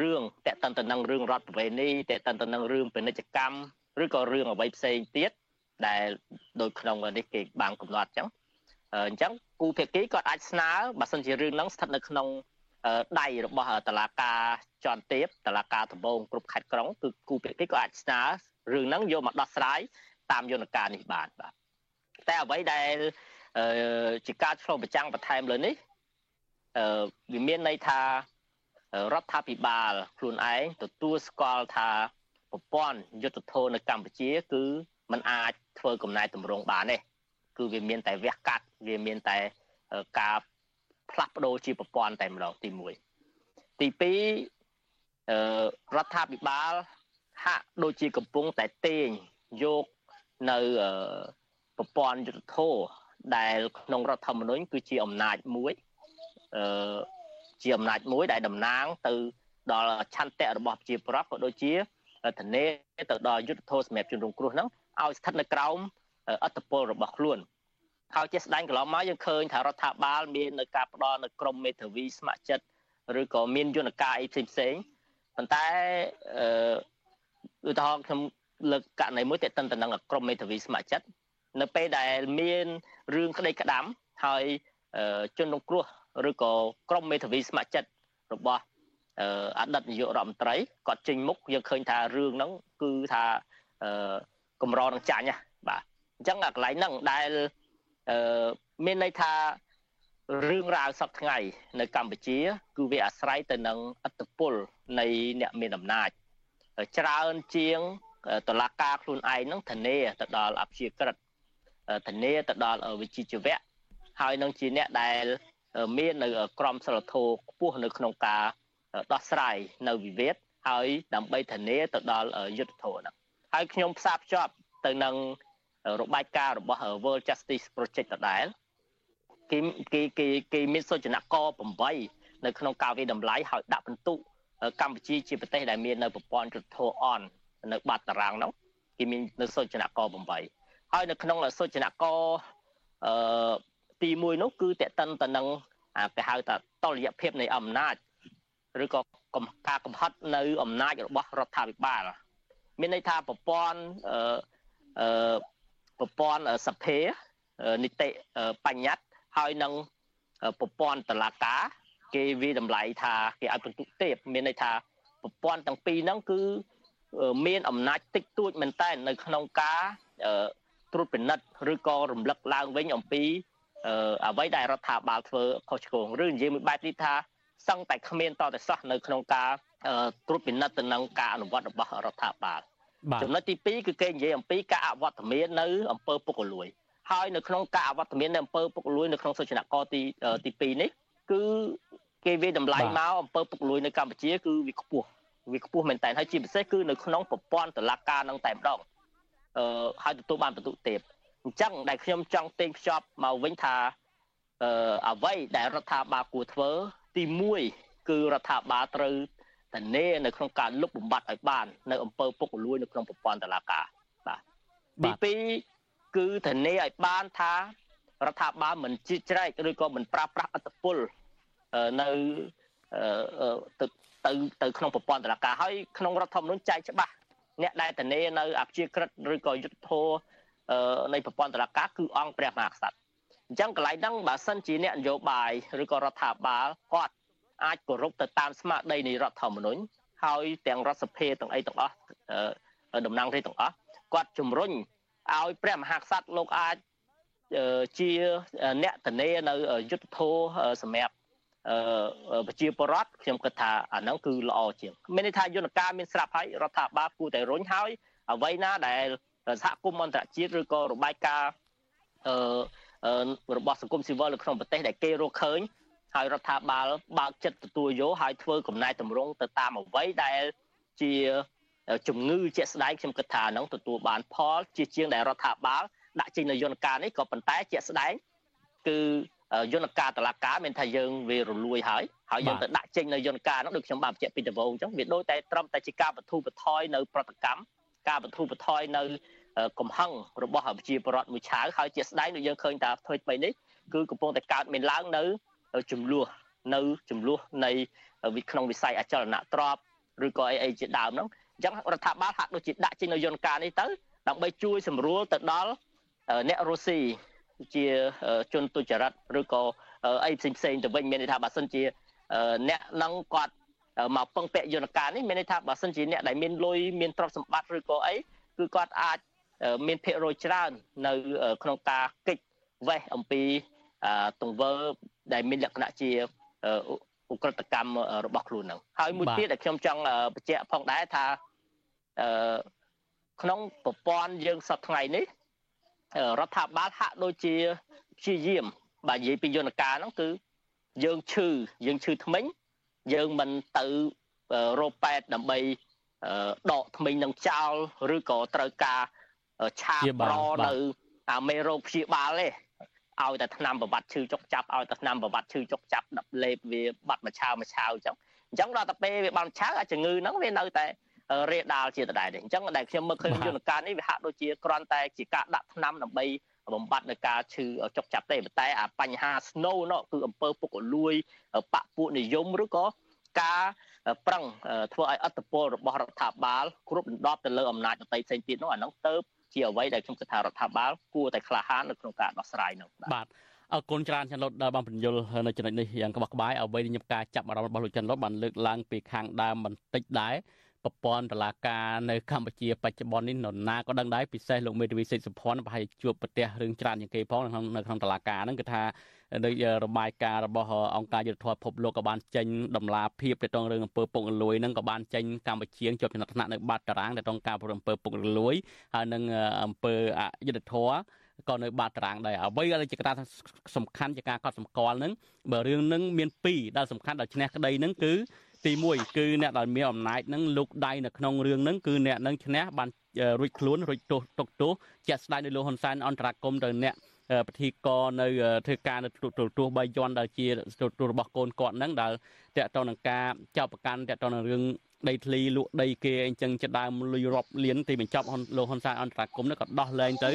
រឿងតេតិនទៅនឹងរឿងរដ្ឋប្រវេណីតេតិនទៅនឹងរឿងពាណិជ្ជកម្មឬក៏រឿងអ្វីផ្សេងទៀតដែលដូចក្នុងនេះគេបានកំណត់អញ្ចឹង អញ្ចឹងគូភាគីគាត់អាចស្នើបើសិនជារឿងហ្នឹងស្ថិតនៅក្នុងដៃរបស់តឡាការជាន់ទាបតឡាការដំបងគ្រប់ខេត្តក្រុងគឺគូភាគីក៏អាចស្នើរឿងហ្នឹងយកមកដោះស្រាយតាមយន្តការនេះបានបាទតែអ្វីដែលជាការឆ្លុះបញ្ចាំងបន្ថែមលើនេះវាមានន័យថារដ្ឋាភិបាលខ្លួនឯងទទួលស្គាល់ថាប្រព័ន្ធយុទ្ធធរនៅកម្ពុជា គឺมันអាចធ្វើកំណែតម្រង់បានទេ គឺវាមានតែវះកាត់វាមានតែការផ្លាស់ប្ដូរជាប្រព័ន្ធតែម្ដងទី1ទី2អឺរដ្ឋាភិបាលហាក់ដូចជាកំពុងតែទាញយកនៅប្រព័ន្ធយុទ្ធធរដែលក្នុងរដ្ឋធម្មនុញ្ញគឺជាអំណាចមួយអឺជាអំណាចមួយដែលតំណាងទៅដល់ឆន្ទៈរបស់ប្រជាប្រដ្ឋក៏ដូចជាធានាទៅដល់យុទ្ធធរសម្រាប់ជនរងគ្រោះហ្នឹងឲ្យស្ថិតនៅក្រោម អត្តពលរបស់ខ្លួនហើយជាស្ដែងកន្លងមកយើងឃើញថារដ្ឋាភិបាលមាននៅការផ្ដល់នៅក្រមមេធាវីស្ម័គ្រចិត្តឬក៏មានយន្តការអីផ្សេងផ្សេងប៉ុន្តែអឺឧទាហរណ៍ខ្ញុំលើកករណីមួយតេតិនទៅនឹងក្រមមេធាវីស្ម័គ្រចិត្តនៅពេលដែលមានរឿងក្តីក្តាំហើយជនរងគ្រោះឬក៏ក្រមមេធាវីស្ម័គ្រចិត្តរបស់អតីតនាយករដ្ឋមន្ត្រីគាត់ចេញមុខយើងឃើញថារឿងហ្នឹងគឺថាកម្រនឹងចាញ់ណាបាទ អញ្ចឹងអាកន្លែងហ្នឹងដែលអឺមានន័យថារឿងរ៉ាវសពថ្ងៃនៅកម្ពុជា គឺវាអាស្រ័យទៅនឹងអត្តពលនៃអ្នកមានអំណាចច្រើនជាងតឡាការខ្លួនឯងនឹងធានាទៅដល់អព្យាក្រឹតធានាទៅដល់វិជ្ជាជីវៈហើយនឹងជាអ្នកដែលមាននៅក្រមសីលធម៌ខ្ពស់នៅក្នុងការដោះស្រាយនៅវិវាទហើយដើម្បីធានាទៅដល់យុទ្ធធម៌ហ្នឹងហើយខ្ញុំផ្សារភ្ជាប់ទៅនឹង របាយការណ៍របស់ World Justice Project ដដែលគេគេគេគេមានសុចនក8នៅក្នុងការវិតម្លៃហើយដាក់ពិន្ទុកម្ពុជាជាប្រទេសដែលមាននៅប្រព័ន្ធយុទ្ធធអននៅបាត់តារាងនោះគេមាននៅសុចនក8ហើយនៅក្នុងសុចនកអឺទី1នោះគឺតេតិនទៅនឹងគេហៅថាតលយភាពនៃអំណាចឬក៏ការកំហិតនៅអំណាចរបស់រដ្ឋាភិបាលមានន័យថាប្រព័ន្ធអឺអឺ ប្រព័ន្ធសភានីតិបញ្ញត្តិហើយនឹងប្រព័ន្ធតឡាការគេវិតម្លៃថាគេឲ្យពិន្ទុទេពមានន័យថាប្រព័ន្ធទាំងពីរហ្នឹងគឺមានអំណាចតិចតួចមែនតើនៅក្នុងការត្រួតពិនិត្យឬក៏រំលឹកឡើងវិញអំពីអ្វីដែលរដ្ឋាភិបាលធ្វើខុសឆ្គងឬនិយាយមួយបែបនេះថាសឹងតែគ្មានតតែសោះនៅក្នុងការត្រួតពិនិត្យទៅនឹងការអនុវត្តរបស់រដ្ឋាភិបាល ចំណុចទី2គឺគេនិយាយអំពីការអវត្តមាននៅអំពើពុករលួយហើយនៅក្នុងការអវត្តមាននៅអំពើពុករលួយនៅក្នុងសុចនកទីទី2នេះគឺគេវាតម្លៃមកអំពើពុករលួយនៅកម្ពុជាគឺវាខ្ពស់វាខ្ពស់មែនតើហើយជាពិសេសគឺនៅក្នុងប្រព័ន្ធតុលាការនឹងតែម្ដងអឺហើយទទួលបានបន្ទុកទេពអញ្ចឹងដែលខ្ញុំចង់ទាញភ្ជាប់មកវិញថាអឺអ្វីដែលរដ្ឋាភិបាលគួរធ្វើ ទី1គឺរដ្ឋាភិបាលត្រូវ ធានានៅក្នុងការលុបបំបាត់ឲ្យបាននៅអំពើពុករលួយនៅក្នុងប្រព័ន្ធតុលាការបាទទី2គឺធានាឲ្យបានថារដ្ឋាភិបាលមិនជ្រៀតជ្រែកឬក៏មិនប្រើប្រាស់អត្តពលនៅទៅទៅទៅក្នុងប្រព័ន្ធតុលាការហើយក្នុងរដ្ឋធម្មនុញ្ញចែកច្បាស់អ្នកដែលតនេនៅអព្យាក្រឹតឬក៏យុទ្ធធរនៃប្រព័ន្ធតុលាការគឺអង្គព្រះមហាក្សត្រអញ្ចឹងកន្លែងហ្នឹងបើសិនជាអ្នកនយោបាយឬក៏រដ្ឋាភិបាលគាត់ អាចគោរពទៅតាមស្មារតីនៃរដ្ឋធម្មនុញ្ញហើយទាំងរដ្ឋសភាទាំងអីទាំងអស់តំណាងរាស្ត្រទាំងអស់គាត់ជំរុញឲ្យព្រះមហាក្សត្រលោកអាចជាអ្នកតនេនៅយុទ្ធធរសម្រាប់ប្រជាពលរដ្ឋខ្ញុំគិតថាអាហ្នឹងគឺល្អជាងមានន័យថាយន្តការមានស្រាប់ហើយរដ្ឋាភិបាលគួរតែរុញហើយអ្វីណាដែលសហគមន៍អន្តរជាតិឬក៏របាយការណ៍អឺរបស់សង្គមស៊ីវិលនៅក្នុងប្រទេសដែលគេរកឃើញ ហើយរដ្ឋាភិបាលបើកចិត្តទទួលយកហើយធ្វើកំណែតម្រង់ទៅតាមអ្វីដែលជាជំងឺជាក់ស្ដែងខ្ញុំគិតថាហ្នឹងទទួលបានផលជាជាងដែលរដ្ឋាភិបាលដាក់ចេញនៅយន្តការនេះក៏ប៉ុន្តែជាក់ស្ដែងគឺយន្តការតឡាការមានថាយើងវារលួយហើយហើយយើងទៅដាក់ចេញនៅយន្តការហ្នឹងដូចខ្ញុំបានបញ្ជាក់ពីដំបូងអញ្ចឹងវាដូចតែត្រឹមតែជាការបន្ធូរបន្ថយនៅប្រតិកម្មការបន្ធូរបន្ថយនៅកំហឹងរបស់ប្រជាពលរដ្ឋមួយឆាវហើយជាស្ដែងដូចយើងឃើញតាធ្វើថ្មីនេះគឺកំពុងតែកើតមានឡើងនៅ ចំនួននៅចំនួននៃក្នុងវិស័យអចលនទ្រព្យឬក៏អីអីជាដើមហ្នឹងអញ្ចឹងរដ្ឋាភិបាលហាក់ដូចជាដាក់ចេញនៅយន្តការនេះទៅដើម្បីជួយសម្រួលទៅដល់អ្នករុស្ស៊ីជាជនទុច្ចរិតឬក៏អីផ្សេងផ្សេងទៅវិញមានន័យថាបើសិនជាអ្នកនឹងគាត់មកពឹងពាក់យន្តការនេះមានន័យថាបើសិនជាអ្នកដែលមានលុយមានទ្រព្យសម្បត្តិឬក៏អីគឺគាត់អាចមានភាគរយច្រើននៅក្នុងការកិច្ចវេះអំពីទង្វើ ដែលមានលក្ខណៈជាឧក្រិដ្ឋកម្មរបស់ខ្លួនហ្នឹងហើយមួយទៀតដែលខ្ញុំចង់បញ្ជាក់ផងដែរថាក្នុងប្រព័ន្ធយើងសប្តាហ៍ថ្ងៃនេះរដ្ឋាភិបាលហាក់ដូចជាព្យាយាមបើនិយាយពីយន្តការហ្នឹងគឺយើងឈឺយើងឈឺថ្មិញយើងមិនទៅរោប៉ែតដើម្បីដកថ្មិញនឹងចោលឬក៏ត្រូវការឆាបប្រនៅអាមេរោគព្យាបាលទេ ឲ្យតែថ្នាំប្រវត្តិឈឺចុកចាប់ឲ្យតែថ្នាំប្រវត្តិឈឺចុកចាប់ដាក់លេបវាបាត់មួយឆាវមួយឆាវអញ្ចឹងអញ្ចឹងដល់តែពេលវាបានឆាវអាជំងឺហ្នឹងវានៅតែរាលដាលជាដដែលទេអញ្ចឹងដែលខ្ញុំមើលឃើញយន្តការនេះវាហាក់ដូចជាគ្រាន់តែជាការដាក់ថ្នាំដើម្បីបំបត្តិនៅការឈឺចុកចាប់ទេប៉ុន្តែអាបញ្ហា snow នោះគឺអំពើពុករលួយបពពួកនិយមឬក៏ការប្រឹងធ្វើឲ្យអត្តពលរបស់រដ្ឋាភិបាលគ្រប់ដណ្ដប់ទៅលើអំណាចដទៃផ្សេងទៀតនោះអានោះទៅ ជាអ្វីដែលខ្ញុំគិតថារដ្ឋាភិបាលគួរតែក្លាហាននៅក្នុងការដោះស្រាយនោះបាទអរគុណច្រើនចាន់លុតដែលបានបញ្យល់នៅចំណុចនេះយ៉ាងក្បោះក្បាយអ្វីខ្ញុំការចាប់អារម្មណ៍របស់លោកចាន់លុតបានលើកឡើងពីខាងដើមបន្តិចដែរ ប្រព័ន្ធតឡាការនៅកម្ពុជាបច្ចុប្បន្ននេះនរណាក៏ដឹងដែរពិសេសលោកមេធាវីសេកសុភ័ណ្ឌប្រហែលជួបប្រទេសរឿងច្រើនជាងគេផងនៅក្នុងតឡាការហ្នឹងគឺថាដោយរបាយការណ៍របស់អង្គការយុទ្ធធម៌ពិភពលោកក៏បានចេញដំណាភាពទៅក្នុងរឿងអំពើពុករលួយហ្នឹងក៏បានចេញកម្ពុជាជាប់ចំណាត់ថ្នាក់នៅបាតតារាងទៅក្នុងការប្រអំពើពុករលួយហើយនឹងអំពើអយុត្តិធម៌ក៏នៅបាតតារាងដែរអ្វីដែលជាកត្តាសំខាន់ជាការកត់សម្គាល់ហ្នឹងបើរឿងហ្នឹងមាន2ដែលសំខាន់ដល់ឈ្នះក្តីហ្នឹងគឺ ទី1គឺអ្នកដែលមានអំណាចនឹងលូកដៃនៅក្នុងរឿងហ្នឹងគឺអ្នកនឹងឈ្នះបានរួចខ្លួនរួចទោសទុកទោសជាក់ស្ដែងដោយលោកហ៊ុនសែនអន្តរាគមទៅអ្នកពិធីករនៅធ្វើការនៅទោះបីយន់ដែលជាទោសរបស់កូនគាត់ហ្នឹងដែលតកតនឹងការចោទប្រកាន់តកតនឹងរឿងដីធ្លីលក់ដីគេអញ្ចឹងចិត្តដើមលុយរាប់លានទីបញ្ចប់លោកហ៊ុនសែនអន្តរាគមនោះក៏ដោះលែងទៅ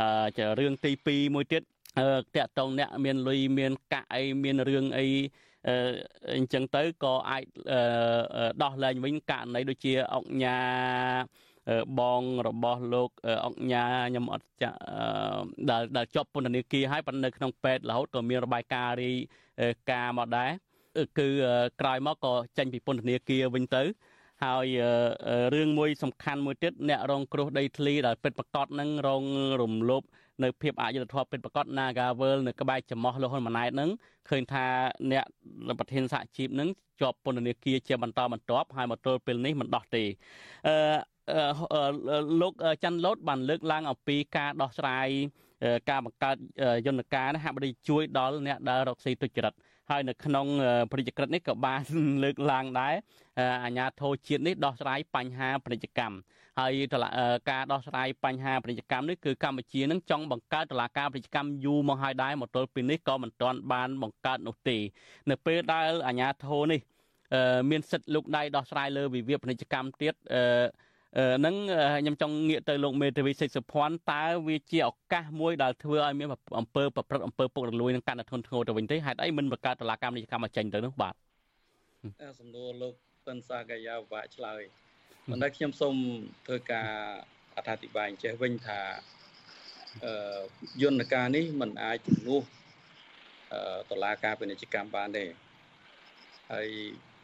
អឺរឿងទី2មួយទៀតតកតងអ្នកមានលុយមានកាក់អីមានរឿងអី អញ្ចឹងទៅក៏អាចដោះលែងវិញករណីដូចជាអង្គញាបងរបស់លោកអង្គញាខ្ញុំអត់ចាដែលដែលជាប់ពន្ធនាគារហើយប៉ុន្តែនៅក្នុងពេទ្យរហូតក៏មានរបាយការណ៍រីការមកដែរគឺក្រោយមកក៏ចេញពីពន្ធនាគារវិញទៅហើយរឿងមួយសំខាន់មួយទៀតអ្នករងគ្រោះដីធ្លីដែលពិតប្រកបនឹងរងរំលោភ នៅភាពអយុត្តិធម៌ពិតប្រាកដ Nagavel នៅក្បែរចំោះលោកហ៊ុនម៉ាណែតនឹងឃើញថាអ្នកប្រធានសហជីពនឹងជាប់ពន្ធនាគារជាបន្តបន្ទាប់ហើយមកទល់ពេលនេះមិនដោះទេអឺលោកច័ន្ទលូតបានលើកឡើងអំពីការដោះស្រាយការបង្កើតយន្តការនេះហាក់បីជួយដល់អ្នកដែលរកស៊ីទុច្ចរិតហើយនៅក្នុងប្រតិក្រិតនេះក៏បានលើកឡើងដែរអាញាធរជាតិនេះដោះស្រាយបញ្ហាពាណិជ្ជកម្ម ហើយការដោះស្រាយបញ្ហាពាណិជ្ជកម្មនេះគឺកម្ពុជានឹងចង់បង្កើតតឡាការពាណិជ្ជកម្មយូរមកហើយដែរមកទល់ពេលនេះក៏មិនទាន់បានបង្កើតនោះទេ នៅពេលដែលអាញាធរនេះមានសិទ្ធិលុកដៃដោះស្រាយលើវិវាទពាណិជ្ជកម្មទៀតហ្នឹងខ្ញុំចង់ងាកទៅលោកមេធាវីសេចសុភ័ណ្ឌតើវាជាឱកាសមួយដែលធ្វើឲ្យមានអំពើប្រព្រឹត្តអំពើពុករលួយនឹងកាន់តែធ្ងន់ធ្ងរទៅវិញទេហេតុអីមិនបង្កើតតឡាកម្មនីយកម្មមកចេញទៅនោះបាទសំណួរលោកពិនសាកាយាវៈឆ្លើយ មិនដែលខ្ញុំសូមធ្វើការអត្ថាធិប្បាយចេះវិញថាអឺយន្តការនេះมันអាចជំនួសអឺតឡាការពាណិជ្ជកម្មបានទេហើយ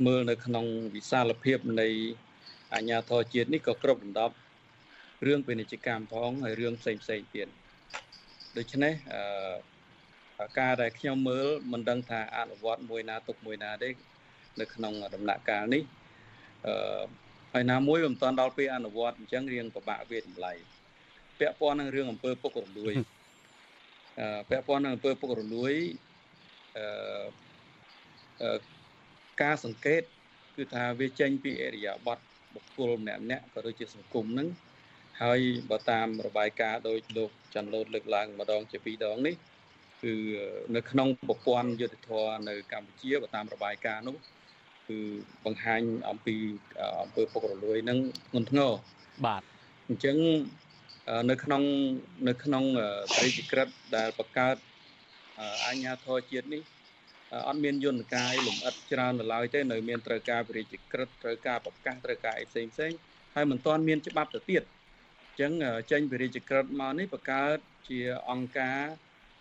មើលនៅក្នុងវិសាលភាពនៃអាជ្ញាធរជាតិនេះក៏គ្រប់ដណ្ដប់រឿងពាណិជ្ជកម្មផងហើយរឿងផ្សេងផ្សេងទៀតដូច្នេះអឺការដែលខ្ញុំមើលមិនដឹងថាអនុវត្តមួយណាទុកមួយណាទេនៅក្នុងដំណាក់កាលនេះអឺ ហើយណាមួយមិនទាន់ដល់ពេលអនុវត្តអញ្ចឹងរៀងពិបាកវាតម្លៃពាក់ព័ន្ធនឹងរឿងអំពើពុករលួយអឺពាក់ព័ន្ធនឹងអំពើពុករលួយអឺការសង្កេតគឺថាវាចេញពីអរិយាប័ត្របុគ្គលម្នាក់ម្នាក់ក៏ដូចជាសង្គមហ្នឹងហើយបើតាមរបាយការណ៍ដោយលោកច័ន្ទលូតលើកឡើងម្ដងជាពីរដងនេះគឺនៅក្នុងប្រព័ន្ធយុទ្ធធរនៅកម្ពុជាបើតាមរបាយការណ៍នោះ គឺបង្ហាញអំពីអំពើពុករលួយនឹងធ្ងន់ធ្ងរបាទអញ្ចឹងនៅក្នុងនៅក្នុងត្រីចក្រិតដែលបង្កើតអាជ្ញាធរជាតិនេះអត់មានយន្តការលំអិតច្រើននៅឡើយទេនៅមានត្រូវការវិរិយក្រិតត្រូវការប្រកាសត្រូវការអីផ្សេងផ្សេងហើយមិនទាន់មានច្បាប់ទៅទៀតអញ្ចឹងចេញវិរិយក្រិតមកនេះបង្កើតជាអង្គការ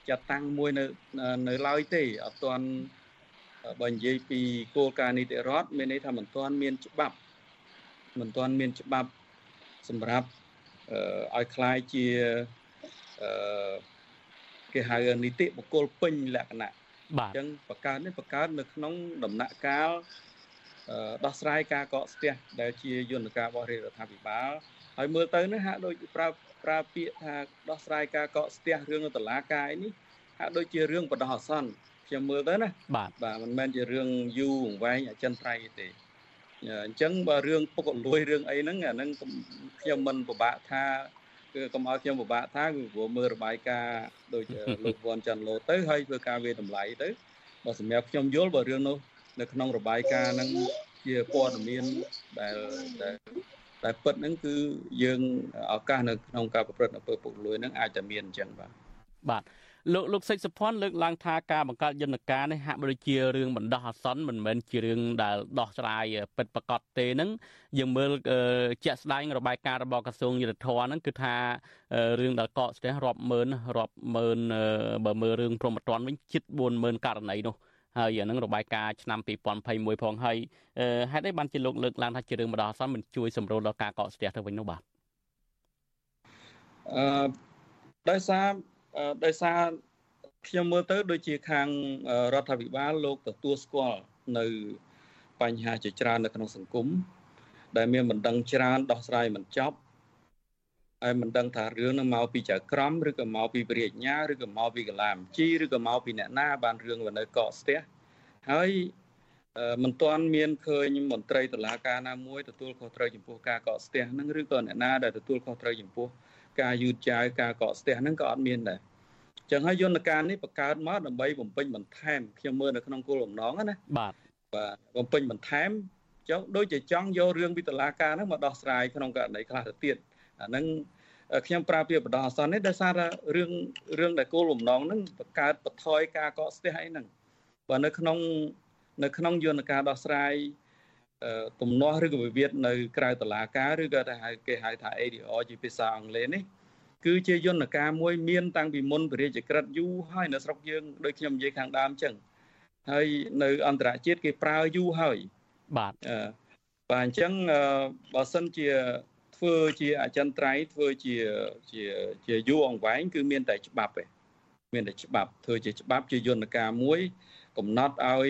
ចាត់តាំងមួយនៅនៅឡើយទេអត់ទាន់ បើនិយាយពីគោលការណ៍នីតិរដ្ឋមានន័យថាមិនទាន់មានច្បាប់មិនទាន់មានច្បាប់សម្រាប់ឲ្យคล้ายជាអឺគេហៅនីតិបុគ្គលពេញលក្ខណៈបាទអញ្ចឹងបង្កើតនេះបង្កើតនៅក្នុងដំណាក់កាលដោះស្រាយការកកស្ទះដែលជាយន្តការរបស់រាជរដ្ឋាភិបាលហើយមើលទៅនេះហាក់ដូចប្រើប្រើពាក្យថាដោះស្រាយការកកស្ទះរឿងតឡាការនេះហាក់ដូចជារឿងបដោះអាសន្ន ខ្ញុំមើលទៅណាបាទបាទមិនមែនជារឿងយូរអង្វែងអចិន្ត្រៃយ៍ទេអញ្ចឹងបើរឿងពុករលួយរឿងអីហ្នឹងអាហ្នឹងខ្ញុំមិនពិបាកថាគឺកុំឲ្យខ្ញុំពិបាកថាគឺព្រោះមើលរបាយការណ៍ដូចលោកវ៉ាន់ចាន់ឡូទៅហើយធ្វើការវាតម្លៃទៅបើសម្រាប់ខ្ញុំយល់បើរឿងនោះនៅក្នុងរបាយការណ៍ហ្នឹងជាព័ត៌មានដែលដែលតែពិតហ្នឹងគឺយើងឱកាសនៅក្នុងការប្រព្រឹត្តអំពើពុករលួយហ្នឹងអាចតែមានអញ្ចឹងបាទបាទ លោកលោកសេចសុភ័ណ្ឌលើកឡើងថាការបង្កើតយន្តការនេះហាក់ដូចជារឿងបណ្ដោះអាសន្នមិនមែនជារឿងដែលដោះស្រាយពិតប្រាកដទេនឹងយើងមើលជាក់ស្ដែងរបាយការណ៍របស់ក្រសួងយុទ្ធភ័ពហ្នឹងគឺថារឿងដែលកកស្ទះរាប់ម៉ឺនរាប់ម៉ឺនបើមើលរឿងព្រមត្តនវិញជិត40000ករណីនោះហើយអានឹងរបាយការណ៍ឆ្នាំ2021ផងហើយហេតុអីបានជាលោកលើកឡើងថាជារឿងបណ្ដោះអាសន្នមិនជួយសម្រួលដល់ការកកស្ទះទៅវិញនោះបាទអឺដោយសារ ដោយសារខ្ញុំមើលទៅដូចជាខាងរដ្ឋាភិបាលលោកទទួលស្គាល់នៅបញ្ហាជាច្រើននៅក្នុងសង្គមដែលមានបណ្ដឹងច្រើនដោះស្រាយមិនចប់ហើយមិនដឹងថារឿងនឹងមកពីចៅក្រមឬក៏មកពីព្រះញ្ញាឬក៏មកពីកលាមជីឬក៏មកពីអ្នកណាបានរឿងនៅកកស្ទះហើយមិនទាន់មានឃើញមន្ត្រីតុលាការណាមួយទទួលខុសត្រូវចំពោះការកកស្ទះហ្នឹងឬក៏អ្នកណាដែលទទួលខុសត្រូវចំពោះ ការយឺតយ៉ាវការកកស្ទះហ្នឹងក៏អត់មានដែរចឹងហើយយន្តការនេះបង្កើតមកដើម្បីបំពេញបន្ថែមខ្ញុំមើលនៅក្នុងគោលបំណងណាបាទបាទបំពេញបន្ថែមចង់ដូចជាចង់យករឿងវិតឡាការហ្នឹងមកដោះស្រាយក្នុងករណីខ្លះទៅទៀតអាហ្នឹងខ្ញុំប្រើពាក្យបដោះអាសន្ននេះដោយសារថារឿងរឿងដែលគោលបំណងហ្នឹងបង្កើតបន្ថយការកកស្ទះអីហ្នឹងបើនៅក្នុងនៅក្នុងយន្តការដោះស្រាយ ទំនាស់ឬក៏វិវាទនៅក្រៅតុលាការឬក៏ថាគេហៅថា ADR ជាភាសាអង់គ្លេសនេះគឺជាយន្តការមួយមានតាំងពីមុនពរាជក្រិតយូរហើយនៅស្រុកយើងដូចខ្ញុំនិយាយខាងដើមអញ្ចឹងហើយនៅអន្តរជាតិគេប្រើយូរហើយបាទបាទអញ្ចឹងបើសិនជាធ្វើជាអចិន្ត្រៃយ៍ធ្វើជាជាជាយូរអង្វែងគឺមានតែច្បាប់ទេមានតែច្បាប់ធ្វើជាច្បាប់ជាយន្តការមួយ កំណត់ឲ្យ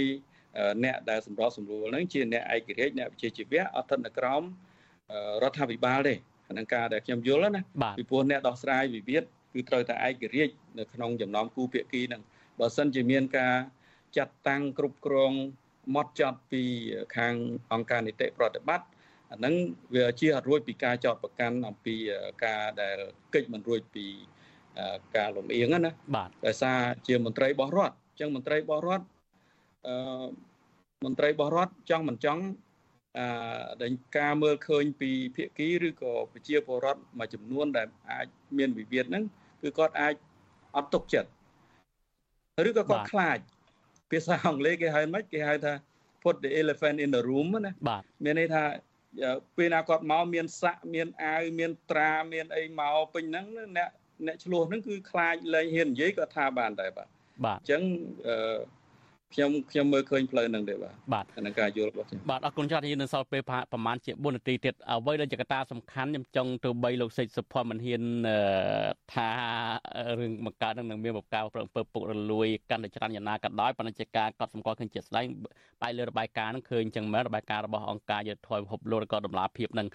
អ្នកដែលសម្របសម្រួលហ្នឹងជាអ្នកឯករាជ្យអ្នកវិជ្ជាជីវៈអត់ស្ថិតនៅក្រោមរដ្ឋាភិបាលទេក្នុងការដែលខ្ញុំយល់ណាពីព្រោះអ្នកដោះស្រាយវិវាទគឺត្រូវតែឯករាជ្យនៅក្នុងចំណោមគូភាគីហ្នឹងបើសិនជាមានការចាត់តាំងគ្រប់គ្រងម៉ត់ចត់ពីខាងអង្គការនីតិប្រតិបត្តិអាហ្នឹងវាជាអត់រួចពីការចោតប្រកាន់អំពីការដែលកិច្ចមិនរួចពីការលំអៀងណាបាទដោយសារជាមន្ត្រីរបស់រដ្ឋអញ្ចឹងមន្ត្រីរបស់រដ្ឋអឺ មន្ត្រីរបស់រដ្ឋចង់មិនចង់អឺការមើលឃើញពីភាគីឬក៏ប្រជាពលរដ្ឋមួយចំនួនដែលអាចមានវិវាទហ្នឹងគឺគាត់អាចអត់ទុកចិត្តឬក៏គាត់ខ្លាចភាសាអង់គ្លេសគេហៅម៉េចគេហៅថា put the elephant in the room ណាបាទមានន័យថាពេលណាគាត់មកមានសាក់មានអាវមានត្រាមានអីមកពេញហ្នឹងអ្នកអ្នកឆ្លោះហ្នឹងគឺខ្លាចលែងហ៊ាននិយាយគាត់ថាបានដែរបាទបាទអញ្ចឹងអឺ ខ្ញុំខ្ញុំមើលឃើញផ្លូវហ្នឹងទេបាទបាទក្នុងការយល់របស់ខ្ញុំបាទអរគុណច្រើនយើងនៅសល់ពេលប្រហែលជា4នាទីទៀតអ្វីដែលជាកត្តាសំខាន់ខ្ញុំចង់ទៅបីលោកសេចសុភ័ណ្ឌមិនហ៊ានថារឿងបង្កើតនឹងមានបបកៅប្រអំពើពុករលួយកាន់តែច្រើនយ៉ាងណាក៏ដោយប៉ុន្តែជាការកត់សម្គាល់ឃើញជាស្ដែងបែរលើរបាយការណ៍នឹងឃើញចឹងមែនរបាយការណ៍របស់អង្គការយុទ្ធធម៌ហុបលោក៏ដំណាភាពនឹង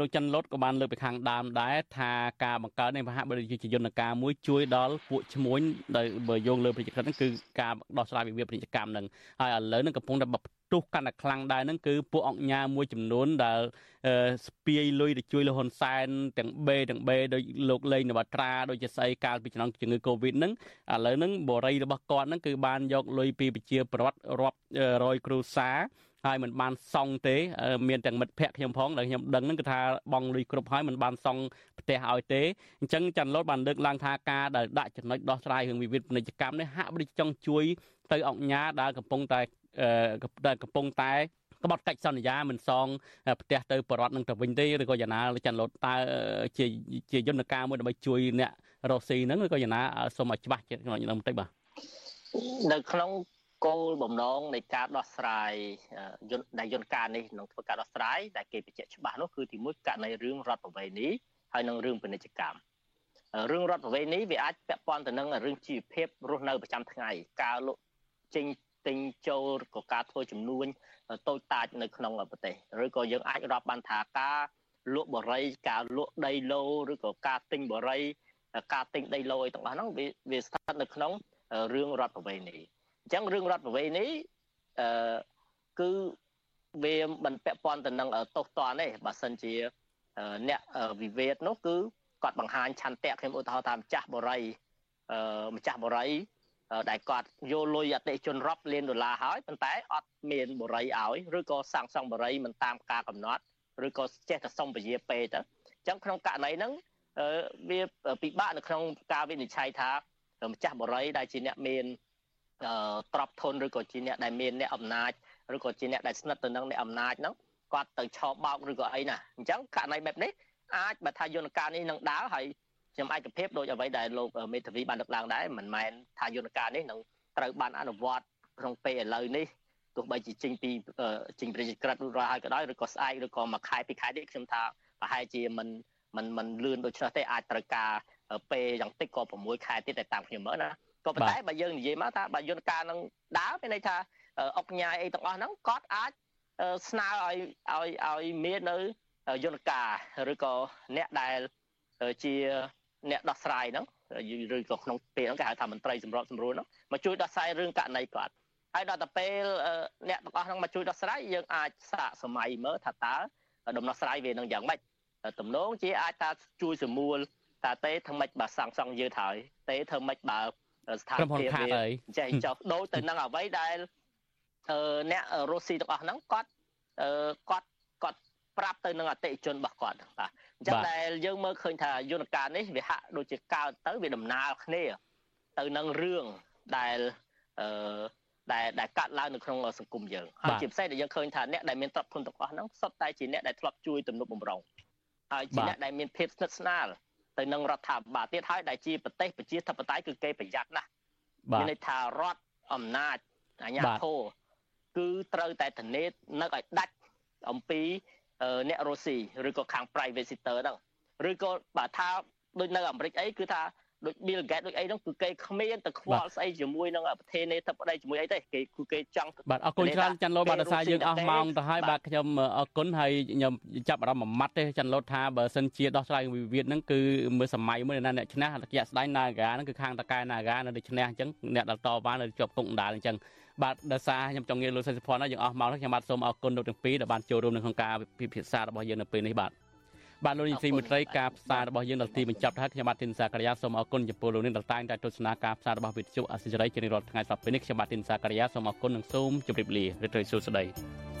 លោកច័ន្ទលុតក៏បានលើកពីខាងដើមដែរថាការបង្កើតនេះប្រហាក់បីជាយន្តការមួយជួយដល់ពួកឈ្មួញដែលបើយោងលើប្រជាក្រិតហ្នឹងគឺការដោះស្រាយវិវាទពាណិជ្ជកម្មនឹងហើយឥឡូវនឹងកំពុងតែបទុះកាន់តែខ្លាំងដែរនឹងគឺពួកអង្គញាមួយចំនួនដែលស្ពាយលុយទៅជួយលហ៊ុនសែនទាំងបេទាំងបេដោយលោកលេងនវត្រាដោយជាស្អីកាលពីឆ្នាំជំងឺកូវីដហ្នឹងឥឡូវហ្នឹងបរិយរបស់គាត់ហ្នឹងគឺបានយកលុយពីប្រជាប្រដ្ឋរាប់រយគ្រួសារហើយមិនបានសង់ទេមានទាំងមិត្តភ័ក្ដិខ្ញុំផងដែលខ្ញុំដឹងហ្នឹងគឺថាបងលុយគ្រប់ហើយមិនបានសង់ផ្ទះឲ្យទេអញ្ចឹងចាន់លូតបានលើកឡើងថាការដែលដាក់ចំណុចដោះស្រាយរឿងវិវាទពាណិជ្ជកម្មនេះហាក់ដូចចង់ជួយ ទៅអង្គញាដែលកំពុងតែដែលកំពុងតែក្បត់កិច្ចសន្យាមិនសងផ្ទះទៅបរដ្ឋនឹងទៅវិញទេឬក៏យ៉ាងណាច័ន្ទលូតតើជាជាយន្តការមួយដើម្បីជួយអ្នករស់ស៊ីហ្នឹងឬក៏យ៉ាងណាសូមឲ្យច្បាស់ជាក្នុងបន្តិចបាទនៅក្នុងគោលបំណងនៃការដោះស្រាយយន្តដែលយន្តការនេះនឹងធ្វើការដោះស្រាយដែលគេបញ្ជាក់ច្បាស់នោះគឺទីមួយករណីរឿងរដ្ឋប្រវេណីហើយនិងរឿងពាណិជ្ជកម្មរឿងរដ្ឋប្រវេណីវាអាចពាក់ព័ន្ធទៅនឹងរឿងជីវភាពរស់នៅប្រចាំថ្ងៃការលក់ ចេញទិញចូលក៏ការធ្វើចំនួនតូចតាចនៅក្នុងប្រទេសឬក៏យើងអាចរាប់បានថាការលក់បរិយការលក់ដីឡូឬក៏ការទិញបរិយការទិញដីឡូអីទាំងអស់ហ្នឹងវាវាស្ថិតនៅក្នុងរឿងរដ្ឋប្រវេណីអញ្ចឹងរឿងរដ្ឋប្រវេណីអឺគឺវាមិនពាក់ព័ន្ធទៅនឹងទោសទណ្ឌទេបើសិនជាអ្នកវិវាទនោះគឺគាត់បង្ហាញឆន្ទៈខ្ញុំឧទាហរណ៍ថាម្ចាស់បរិយអឺម្ចាស់បរិយ ដែលគាត់យកលុយអតិជនរាប់លានដុល្លារហើយប៉ុន្តែអត់មានបរិយឲ្យឬក៏សាងសង់បរិយមិនតាមការកំណត់ឬក៏ចេះតែសុំពជាពេទៅអញ្ចឹងក្នុងករណីហ្នឹងវាពិបាកនៅក្នុងការវិនិច្ឆ័យថាម្ចាស់បរិយដែលជាអ្នកមានទ្រព្យធនឬក៏ជាអ្នកដែលមានអ្នកអំណាចឬក៏ជាអ្នកដែលស្និទ្ធទៅនឹងអ្នកអំណាចហ្នឹងគាត់ទៅឆោបោកឬក៏អីណាអញ្ចឹងករណីបែបនេះអាចបើថាយន្តការនេះនឹងដើរហើយ ខ្ញុំឯកភាពដូចអ្វីដែលលោកមេធាវីបានលើកឡើងដែរមិនមែនថាយន្តការនេះនឹងត្រូវបានអនុវត្តក្នុងពេលឥឡូវនេះទោះបីជាចេញពីចេញប្រជាក្រិតរួចរាល់ហើយក៏ដោយឬក៏ស្អែកឬក៏មួយខែពីរខែនេះខ្ញុំថាប្រហែលជាមិនមិនមិនលឿនដូច្នោះទេអាចត្រូវការពេលយ៉ាងតិចក៏6ខែទៀតតែតាមខ្ញុំមើលណាក៏ប៉ុន្តែបើយើងនិយាយមកថាបើយន្តការនឹងដើរមានន័យថាអុកញ៉ាយអីទាំងអស់ហ្នឹងគាត់អាចស្នើឲ្យឲ្យឲ្យមាននៅយន្តការឬក៏អ្នកដែលជា អ្នកដោះស្រាយហ្នឹងឬក៏ក្នុងពេលហ្នឹងគេហៅថាមន្ត្រីសម្របសម្រួលហ្នឹងមកជួយដោះស្រាយរឿងករណីគាត់ហើយដល់ទៅពេលអ្នកទាំងអស់ហ្នឹងមកជួយដោះស្រាយយើងអាចសាកសម័យមើលថាតើដំណោះស្រាយវានឹងយ៉ាងម៉េចទំនងជាអាចថាជួយសមួលថាទេធ្វើម៉េចបើសាងសង់យើហើយទេធ្វើម៉េចបើស្ថានភាពវាចេះចុះដូចទៅនឹងអ្វីដែលអ្នករុស្ស៊ីទាំងអស់ហ្នឹងគាត់គាត់គាត់ ប្រាប់ទៅនឹងអតិថិជនរបស់គាត់បាទអញ្ចឹងដែលយើងមើលឃើញថាយន្តការនេះវាហាក់ដូចជាកើតទៅវាដំណើរគ្នាទៅនឹងរឿងដែលអឺដែលដែលកាត់ឡើងនៅក្នុងសង្គមយើងហើយជាពិសេសដែលយើងឃើញថាអ្នកដែលមានទ្រព្យធនទាំងអស់ហ្នឹងសុទ្ធតែជាអ្នកដែលធ្លាប់ជួយទំនុកបំរុងហើយជាអ្នកដែលមានភាពស្និទ្ធស្នាលទៅនឹងរដ្ឋាភិបាលទៀតហើយដែលជាប្រទេសប្រជាធិបតេយ្យគឺគេប្រយ័ត្នណាស់មានន័យថារដ្ឋអំណាចអាជ្ញាធរគឺត្រូវតែធានានៅឲ្យដាច់អំពី អ្នករុស្ស៊ីឬក៏ខាង private sector ហ្នឹងឬក៏បើថាដូចនៅអាមេរិកអីគឺថាដូច Bill Gates ដូចអីហ្នឹងគឺគេគ្មានទៅខ្វល់ស្អីជាមួយនឹងប្រធានាធិបតីជាមួយអីទេគេគឺគេចង់បាទអរគុណច្រើនច័ន្ទលូតបាទដោយសារយើងអស់ម៉ោងទៅហើយបាទខ្ញុំអរគុណហើយខ្ញុំចាប់អារម្មណ៍មួយម៉ាត់ទេច័ន្ទលូតថាបើសិនជាដោះស្រាយវិវាទហ្នឹងគឺមើលសម័យមួយណាអ្នកឈ្នះរយៈស្ដាយ Naga ហ្នឹងគឺខាងតកែ Naga នៅឈ្នះអញ្ចឹងអ្នកដែលតវ៉ានៅជាប់គុកដណ្ដាលអញ្ចឹង បាទដោយសារខ្ញុំចង់និយាយលោកសិទ្ធិភ័ណ្ឌយើងអស់ម៉ោងហើយខ្ញុំបាទសូមអរគុណលោកទាំងពីរដែលបានចូលរួមនៅក្នុងការពិភាក្សារបស់យើងនៅពេលនេះបាទបាទលោកនាងស៊ីមន្ត្រីការផ្សាយរបស់យើងដល់ទីបញ្ចប់ហើយខ្ញុំបាទទីនសាករិយាសូមអរគុណចំពោះលោកនាងដែលតែងតែទស្សនាការផ្សាយរបស់វិទ្យុអសិរ័យជារៀងរាល់ថ្ងៃសប្តាហ៍នេះខ្ញុំបាទទីនសាករិយាសូមអរគុណនិងសូមជម្រាបលារីករាយសួស្តី